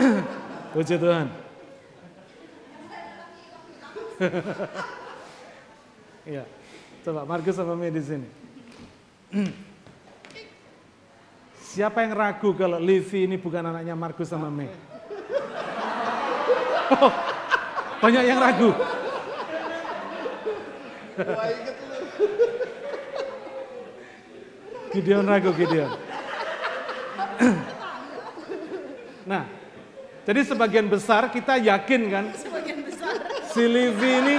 [CLEARS THROAT] Puji Tuhan. Iya. [LAUGHS] Coba Markus sama Mei di sini. Siapa yang ragu kalau Levi ini bukan anaknya Markus sama Mei? Oh, banyak yang ragu. Gideon ragu Gideon. Nah, jadi sebagian besar kita yakin kan si Livi ini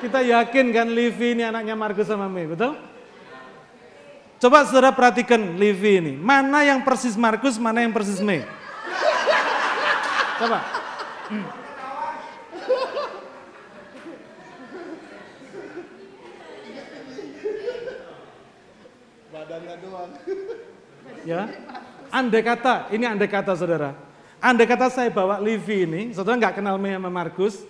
kita yakin kan Livi ini anaknya Markus sama Mei, betul? Coba saudara perhatikan Livi ini. Mana yang persis Markus, mana yang persis Mei? Coba. Badannya doang. Ya. Andai kata, ini andai kata saudara. Andai kata saya bawa Livi ini, saudara nggak kenal Mei sama Markus,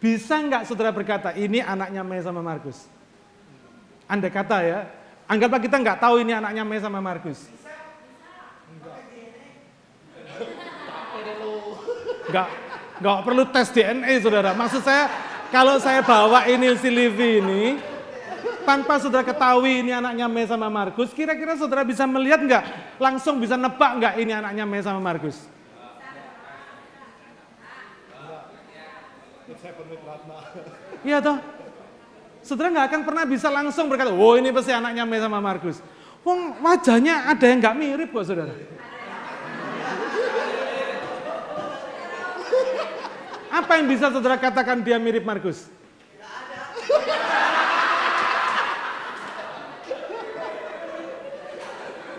bisa nggak saudara berkata, ini anaknya Mei sama Markus? Andai kata ya, anggaplah kita nggak tahu ini anaknya Mei sama Markus. Nggak, nggak perlu tes DNA saudara. Maksud saya, kalau saya bawa ini si Livi ini, tanpa saudara ketahui ini anaknya Mei sama Markus, kira-kira saudara bisa melihat nggak? Langsung bisa nebak nggak ini anaknya Mei sama Markus? [LAUGHS] Iya toh? Saudara nggak akan pernah bisa langsung berkata, oh ini pasti anaknya Mei sama Markus. Wong wajahnya ada yang nggak mirip kok saudara. [LAUGHS] Apa yang bisa saudara katakan dia mirip Markus?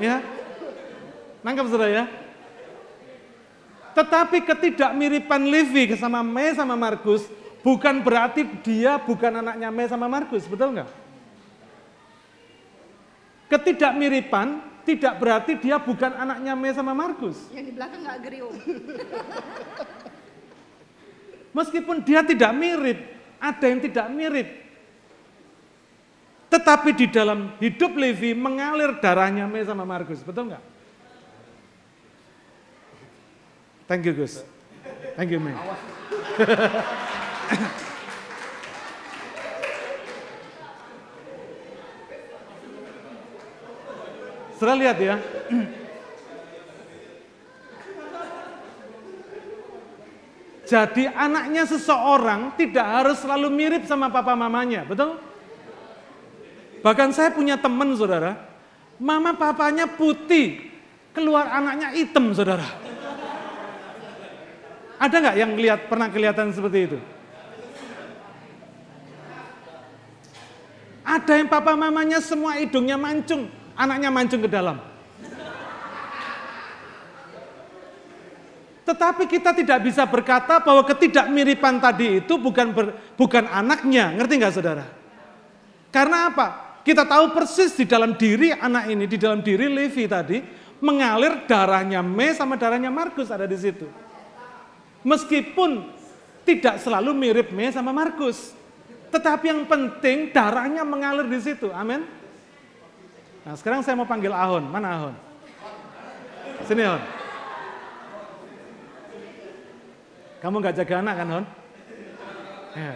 Ya. Nangkap saudara ya? Tetapi ketidakmiripan Levi sama Mei sama Markus bukan berarti dia bukan anaknya Mei sama Markus, betul nggak? Ketidakmiripan tidak berarti dia bukan anaknya Mei sama Markus. Yang di belakang nggak geriung. [LAUGHS] Meskipun dia tidak mirip, ada yang tidak mirip. Tetapi di dalam hidup Levi mengalir darahnya Mei sama Markus, betul nggak? Thank you Gus. Thank you Mei. [LAUGHS] [COUGHS] Sudah lihat ya. [COUGHS] Jadi anaknya seseorang tidak harus selalu mirip sama papa mamanya, betul? Bahkan saya punya teman saudara, mama papanya putih, keluar anaknya hitam saudara. Ada nggak yang lihat pernah kelihatan seperti itu? Ada yang papa mamanya semua hidungnya mancung, anaknya mancung ke dalam. Tetapi kita tidak bisa berkata bahwa ketidakmiripan tadi itu bukan ber, bukan anaknya, ngerti nggak saudara? Karena apa? Kita tahu persis di dalam diri anak ini, di dalam diri Levi tadi, mengalir darahnya Me sama darahnya Markus ada di situ. Meskipun tidak selalu mirip Me sama Markus. Tetapi yang penting darahnya mengalir di situ. Amin. Nah sekarang saya mau panggil Ahon. Mana Ahon? Sini Ahon. Kamu nggak jaga anak kan Ahon? Ya.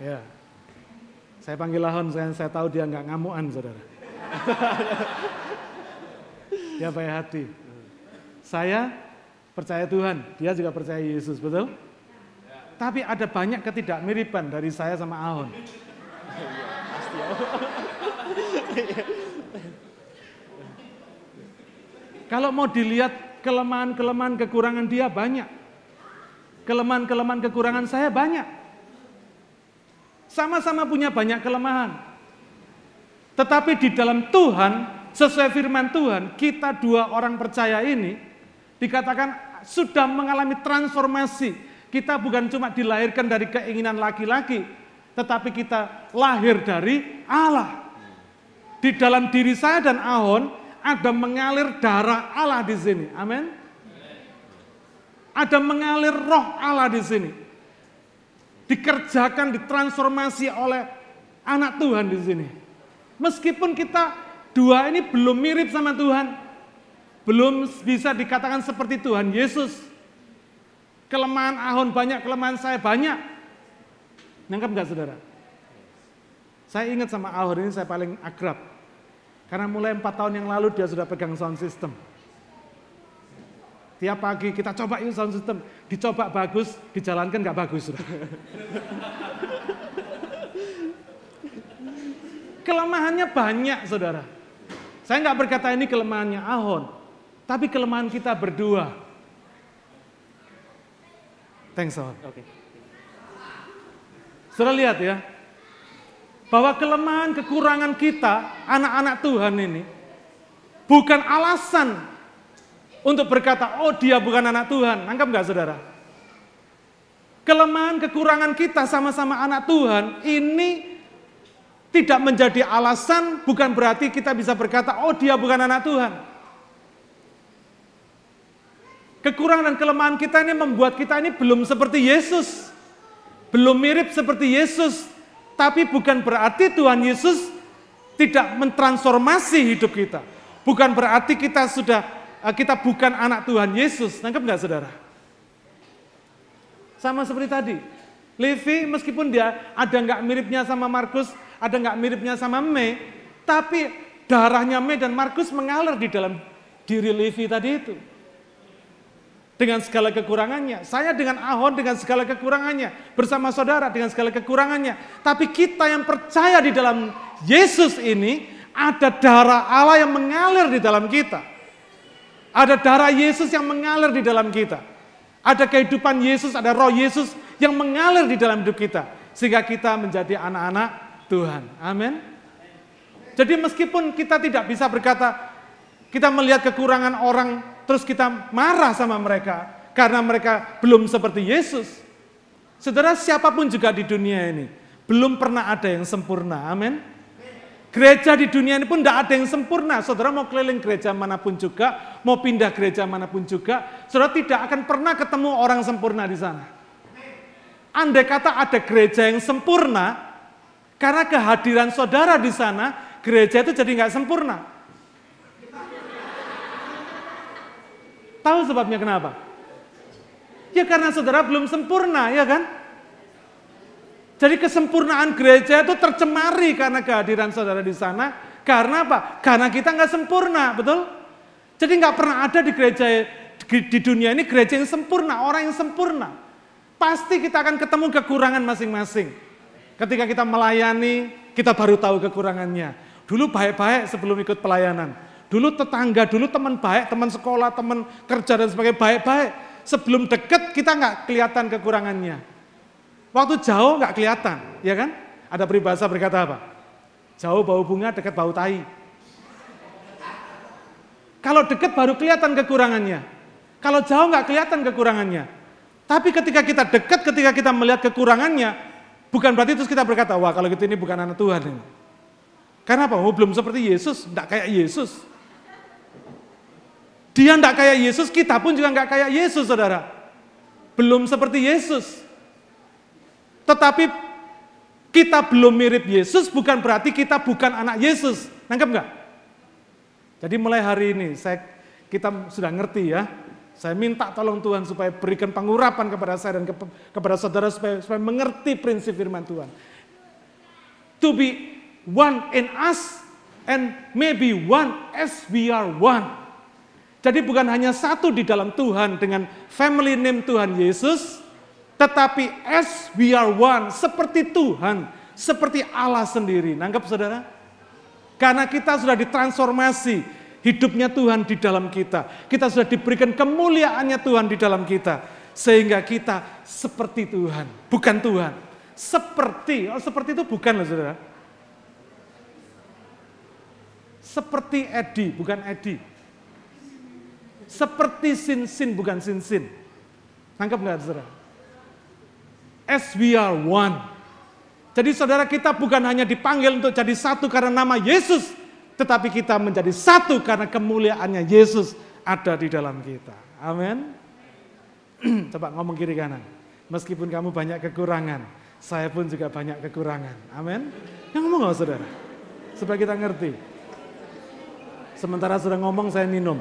ya. Saya panggil Ahon, saya, saya tahu dia nggak ngamuan saudara. [LAUGHS] dia baik hati. Saya percaya Tuhan, dia juga percaya Yesus, betul? Tapi ada banyak ketidakmiripan dari saya sama Ahon. Kalau mau dilihat kelemahan-kelemahan kekurangan dia banyak. Kelemahan-kelemahan kekurangan saya banyak. Sama-sama punya banyak kelemahan. Tetapi di dalam Tuhan, sesuai firman Tuhan, kita dua orang percaya ini dikatakan sudah mengalami transformasi. Kita bukan cuma dilahirkan dari keinginan laki-laki, tetapi kita lahir dari Allah. Di dalam diri saya dan Ahon ada mengalir darah Allah di sini. Amin. Ada mengalir roh Allah di sini. Dikerjakan, ditransformasi oleh anak Tuhan di sini. Meskipun kita dua ini belum mirip sama Tuhan, belum bisa dikatakan seperti Tuhan Yesus. Kelemahan Ahon banyak, kelemahan saya banyak. Nangkap nggak saudara? Saya ingat sama Ahon ini saya paling akrab. Karena mulai empat tahun yang lalu dia sudah pegang sound system. Tiap pagi kita coba yuk sound system. Dicoba bagus, dijalankan nggak bagus. Sudah. [LAUGHS] Kelemahannya banyak saudara. Saya nggak berkata ini kelemahannya Ahon. Tapi kelemahan kita berdua. Thanks, Oke. Okay. Sudah lihat ya, bahwa kelemahan kekurangan kita, anak-anak Tuhan ini, bukan alasan untuk berkata, oh dia bukan anak Tuhan. Anggap nggak saudara? Kelemahan kekurangan kita sama-sama anak Tuhan ini tidak menjadi alasan, bukan berarti kita bisa berkata, oh dia bukan anak Tuhan. Kekurangan dan kelemahan kita ini membuat kita ini belum seperti Yesus. Belum mirip seperti Yesus. Tapi bukan berarti Tuhan Yesus tidak mentransformasi hidup kita. Bukan berarti kita sudah eh, kita bukan anak Tuhan Yesus. Nangkep nggak saudara? Sama seperti tadi. Levi meskipun dia ada nggak miripnya sama Markus, ada nggak miripnya sama Me, tapi darahnya Me dan Markus mengalir di dalam diri Levi tadi itu dengan segala kekurangannya. Saya dengan Ahon dengan segala kekurangannya. Bersama saudara dengan segala kekurangannya. Tapi kita yang percaya di dalam Yesus ini, ada darah Allah yang mengalir di dalam kita. Ada darah Yesus yang mengalir di dalam kita. Ada kehidupan Yesus, ada roh Yesus yang mengalir di dalam hidup kita. Sehingga kita menjadi anak-anak Tuhan. Amin. Jadi meskipun kita tidak bisa berkata, kita melihat kekurangan orang terus kita marah sama mereka karena mereka belum seperti Yesus. Saudara, siapa pun juga di dunia ini belum pernah ada yang sempurna. Amin. Gereja di dunia ini pun tidak ada yang sempurna. Saudara mau keliling gereja mana pun juga, mau pindah gereja mana pun juga, saudara tidak akan pernah ketemu orang sempurna di sana. Andai kata ada gereja yang sempurna, karena kehadiran saudara di sana, gereja itu jadi nggak sempurna. Tahu sebabnya kenapa? Ya karena saudara belum sempurna, ya kan? Jadi kesempurnaan gereja itu tercemari karena kehadiran saudara di sana. Karena apa? Karena kita nggak sempurna, betul? Jadi nggak pernah ada di gereja di dunia ini gereja yang sempurna, orang yang sempurna. Pasti kita akan ketemu kekurangan masing-masing. Ketika kita melayani, kita baru tahu kekurangannya. Dulu baik-baik sebelum ikut pelayanan. Dulu tetangga, dulu teman baik, teman sekolah, teman kerja dan sebagainya baik-baik. Sebelum deket kita nggak kelihatan kekurangannya. Waktu jauh nggak kelihatan, ya kan? Ada peribahasa berkata apa? Jauh bau bunga, dekat bau tai. Kalau dekat baru kelihatan kekurangannya. Kalau jauh nggak kelihatan kekurangannya. Tapi ketika kita dekat, ketika kita melihat kekurangannya, bukan berarti terus kita berkata, wah kalau gitu ini bukan anak Tuhan ini. Karena apa? Oh, belum seperti Yesus, tidak kayak Yesus. Dia tidak kayak Yesus, kita pun juga nggak kayak Yesus, saudara. Belum seperti Yesus. Tetapi kita belum mirip Yesus bukan berarti kita bukan anak Yesus. Nangkep nggak? Jadi mulai hari ini saya kita sudah ngerti ya. Saya minta tolong Tuhan supaya berikan pengurapan kepada saya dan ke, kepada saudara supaya, supaya mengerti prinsip firman Tuhan. To be one in us and maybe one as we are one. Jadi bukan hanya satu di dalam Tuhan dengan family name Tuhan Yesus, tetapi as we are one, seperti Tuhan, seperti Allah sendiri. Nangkep saudara? Karena kita sudah ditransformasi, hidupnya Tuhan di dalam kita. Kita sudah diberikan kemuliaannya Tuhan di dalam kita. Sehingga kita seperti Tuhan, bukan Tuhan. Seperti, oh seperti itu bukan loh saudara. Seperti Edi, bukan Edi. Seperti sin-sin bukan sin-sin. Tangkap nggak saudara? As we are one. Jadi saudara kita bukan hanya dipanggil untuk jadi satu karena nama Yesus. Tetapi kita menjadi satu karena kemuliaannya Yesus ada di dalam kita. Amin. [CLEARS THROAT] Coba ngomong kiri kanan. Meskipun kamu banyak kekurangan, saya pun juga banyak kekurangan. Amin. Yang ngomong nggak saudara? Supaya kita ngerti. Sementara sudah ngomong saya minum.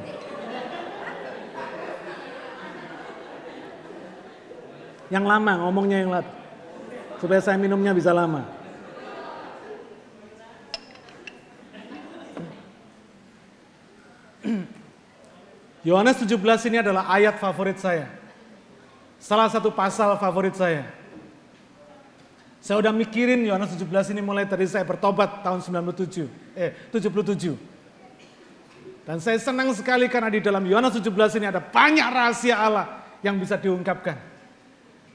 Yang lama ngomongnya yang lama. Supaya saya minumnya bisa lama. Yohanes 17 ini adalah ayat favorit saya. Salah satu pasal favorit saya. Saya udah mikirin Yohanes 17 ini mulai dari saya bertobat tahun 97, eh 77. Dan saya senang sekali karena di dalam Yohanes 17 ini ada banyak rahasia Allah yang bisa diungkapkan.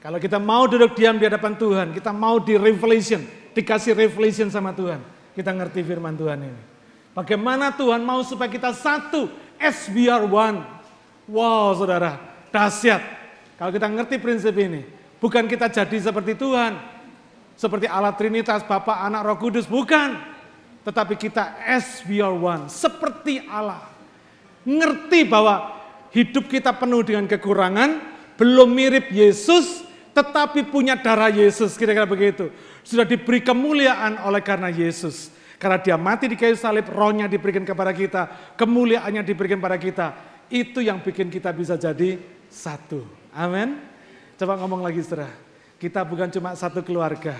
Kalau kita mau duduk diam di hadapan Tuhan, kita mau di revelation, dikasih revelation sama Tuhan, kita ngerti firman Tuhan ini. Bagaimana Tuhan mau supaya kita satu, as we one. Wow saudara, dahsyat. Kalau kita ngerti prinsip ini, bukan kita jadi seperti Tuhan, seperti Allah Trinitas, Bapa, Anak, Roh Kudus, bukan. Tetapi kita as we one, seperti Allah. Ngerti bahwa hidup kita penuh dengan kekurangan, belum mirip Yesus, tetapi punya darah Yesus, kira-kira begitu. Sudah diberi kemuliaan oleh karena Yesus. Karena dia mati di kayu salib, rohnya diberikan kepada kita, kemuliaannya diberikan kepada kita. Itu yang bikin kita bisa jadi satu. Amin. Coba ngomong lagi saudara. Kita bukan cuma satu keluarga.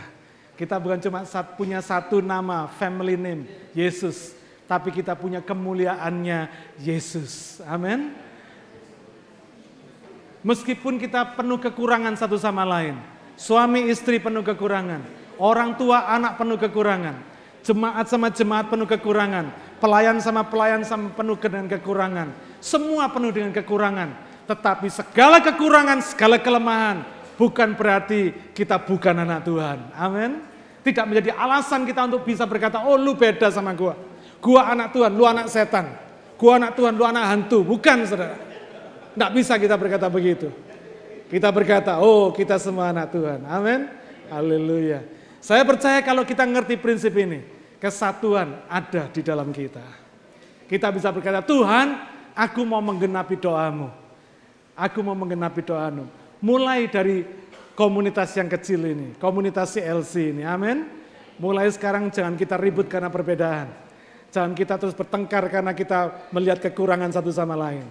Kita bukan cuma punya satu nama, family name, Yesus. Tapi kita punya kemuliaannya Yesus. Amin. Meskipun kita penuh kekurangan satu sama lain. Suami istri penuh kekurangan. Orang tua anak penuh kekurangan. Jemaat sama jemaat penuh kekurangan. Pelayan sama pelayan sama penuh dengan kekurangan. Semua penuh dengan kekurangan. Tetapi segala kekurangan, segala kelemahan bukan berarti kita bukan anak Tuhan. Amin. Tidak menjadi alasan kita untuk bisa berkata, oh lu beda sama gua. Gua anak Tuhan, lu anak setan. Gua anak Tuhan, lu anak hantu. Bukan saudara. Tidak bisa kita berkata begitu. Kita berkata, oh kita semua anak Tuhan. Amin. Haleluya. Saya percaya kalau kita ngerti prinsip ini, kesatuan ada di dalam kita. Kita bisa berkata, Tuhan aku mau menggenapi doamu. Aku mau menggenapi doamu. Mulai dari komunitas yang kecil ini, komunitas CLC ini. Amin. Mulai sekarang jangan kita ribut karena perbedaan. Jangan kita terus bertengkar karena kita melihat kekurangan satu sama lain.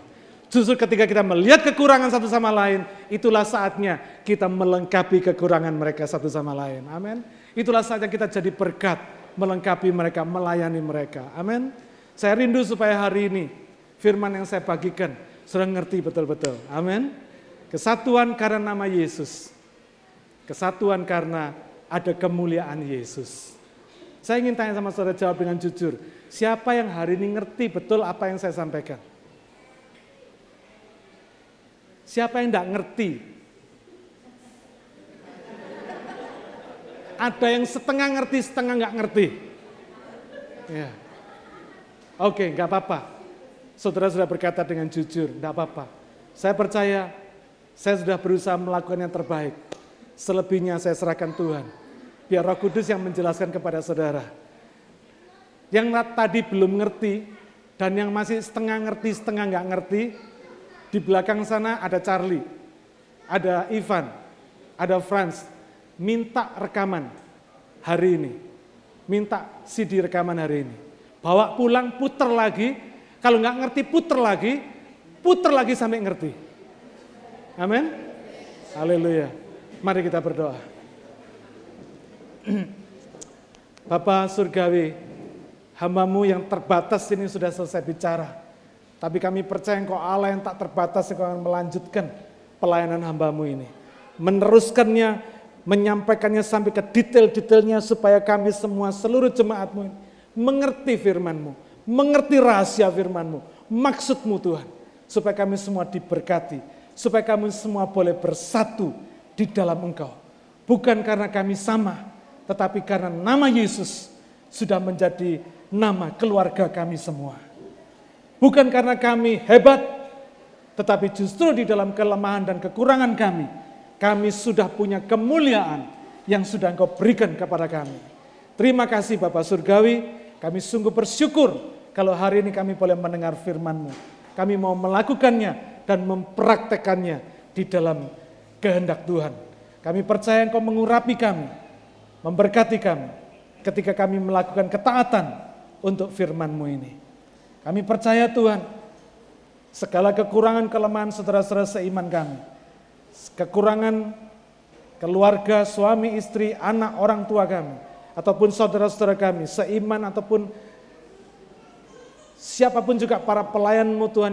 Justru ketika kita melihat kekurangan satu sama lain, itulah saatnya kita melengkapi kekurangan mereka satu sama lain. Amin. Itulah saatnya kita jadi berkat, melengkapi mereka, melayani mereka. Amin. Saya rindu supaya hari ini firman yang saya bagikan sudah ngerti betul-betul. Amin. Kesatuan karena nama Yesus. Kesatuan karena ada kemuliaan Yesus. Saya ingin tanya sama saudara jawab dengan jujur. Siapa yang hari ini ngerti betul apa yang saya sampaikan? Siapa yang tidak ngerti? Ada yang setengah ngerti, setengah nggak ngerti. Ya. Oke, nggak apa-apa. Saudara sudah berkata dengan jujur, nggak apa-apa. Saya percaya, saya sudah berusaha melakukan yang terbaik. Selebihnya saya serahkan Tuhan. Biar Roh Kudus yang menjelaskan kepada saudara. Yang tadi belum ngerti dan yang masih setengah ngerti, setengah nggak ngerti, di belakang sana ada Charlie, ada Ivan, ada Franz. Minta rekaman hari ini. Minta CD rekaman hari ini. Bawa pulang, puter lagi. Kalau nggak ngerti, puter lagi. Puter lagi sampai ngerti. Amin. Haleluya. Mari kita berdoa. [CLEARS THROAT] Bapak Surgawi, hambamu yang terbatas ini sudah selesai bicara. Tapi kami percaya engkau Allah yang tak terbatas engkau akan melanjutkan pelayanan hambamu ini. Meneruskannya, menyampaikannya sampai ke detail-detailnya supaya kami semua seluruh jemaatmu ini mengerti firmanmu, mengerti rahasia firmanmu, maksudmu Tuhan. Supaya kami semua diberkati, supaya kami semua boleh bersatu di dalam engkau. Bukan karena kami sama, tetapi karena nama Yesus sudah menjadi nama keluarga kami semua. Bukan karena kami hebat, tetapi justru di dalam kelemahan dan kekurangan kami, kami sudah punya kemuliaan yang sudah engkau berikan kepada kami. Terima kasih Bapak Surgawi, kami sungguh bersyukur kalau hari ini kami boleh mendengar firman-Mu. Kami mau melakukannya dan mempraktekannya di dalam kehendak Tuhan. Kami percaya Engkau mengurapi kami, memberkati kami ketika kami melakukan ketaatan untuk firman-Mu ini. Kami percaya Tuhan, segala kekurangan kelemahan saudara-saudara seiman kami, kekurangan keluarga, suami, istri, anak, orang tua kami, ataupun saudara-saudara kami, seiman ataupun siapa pun juga para pelayanmu Tuhan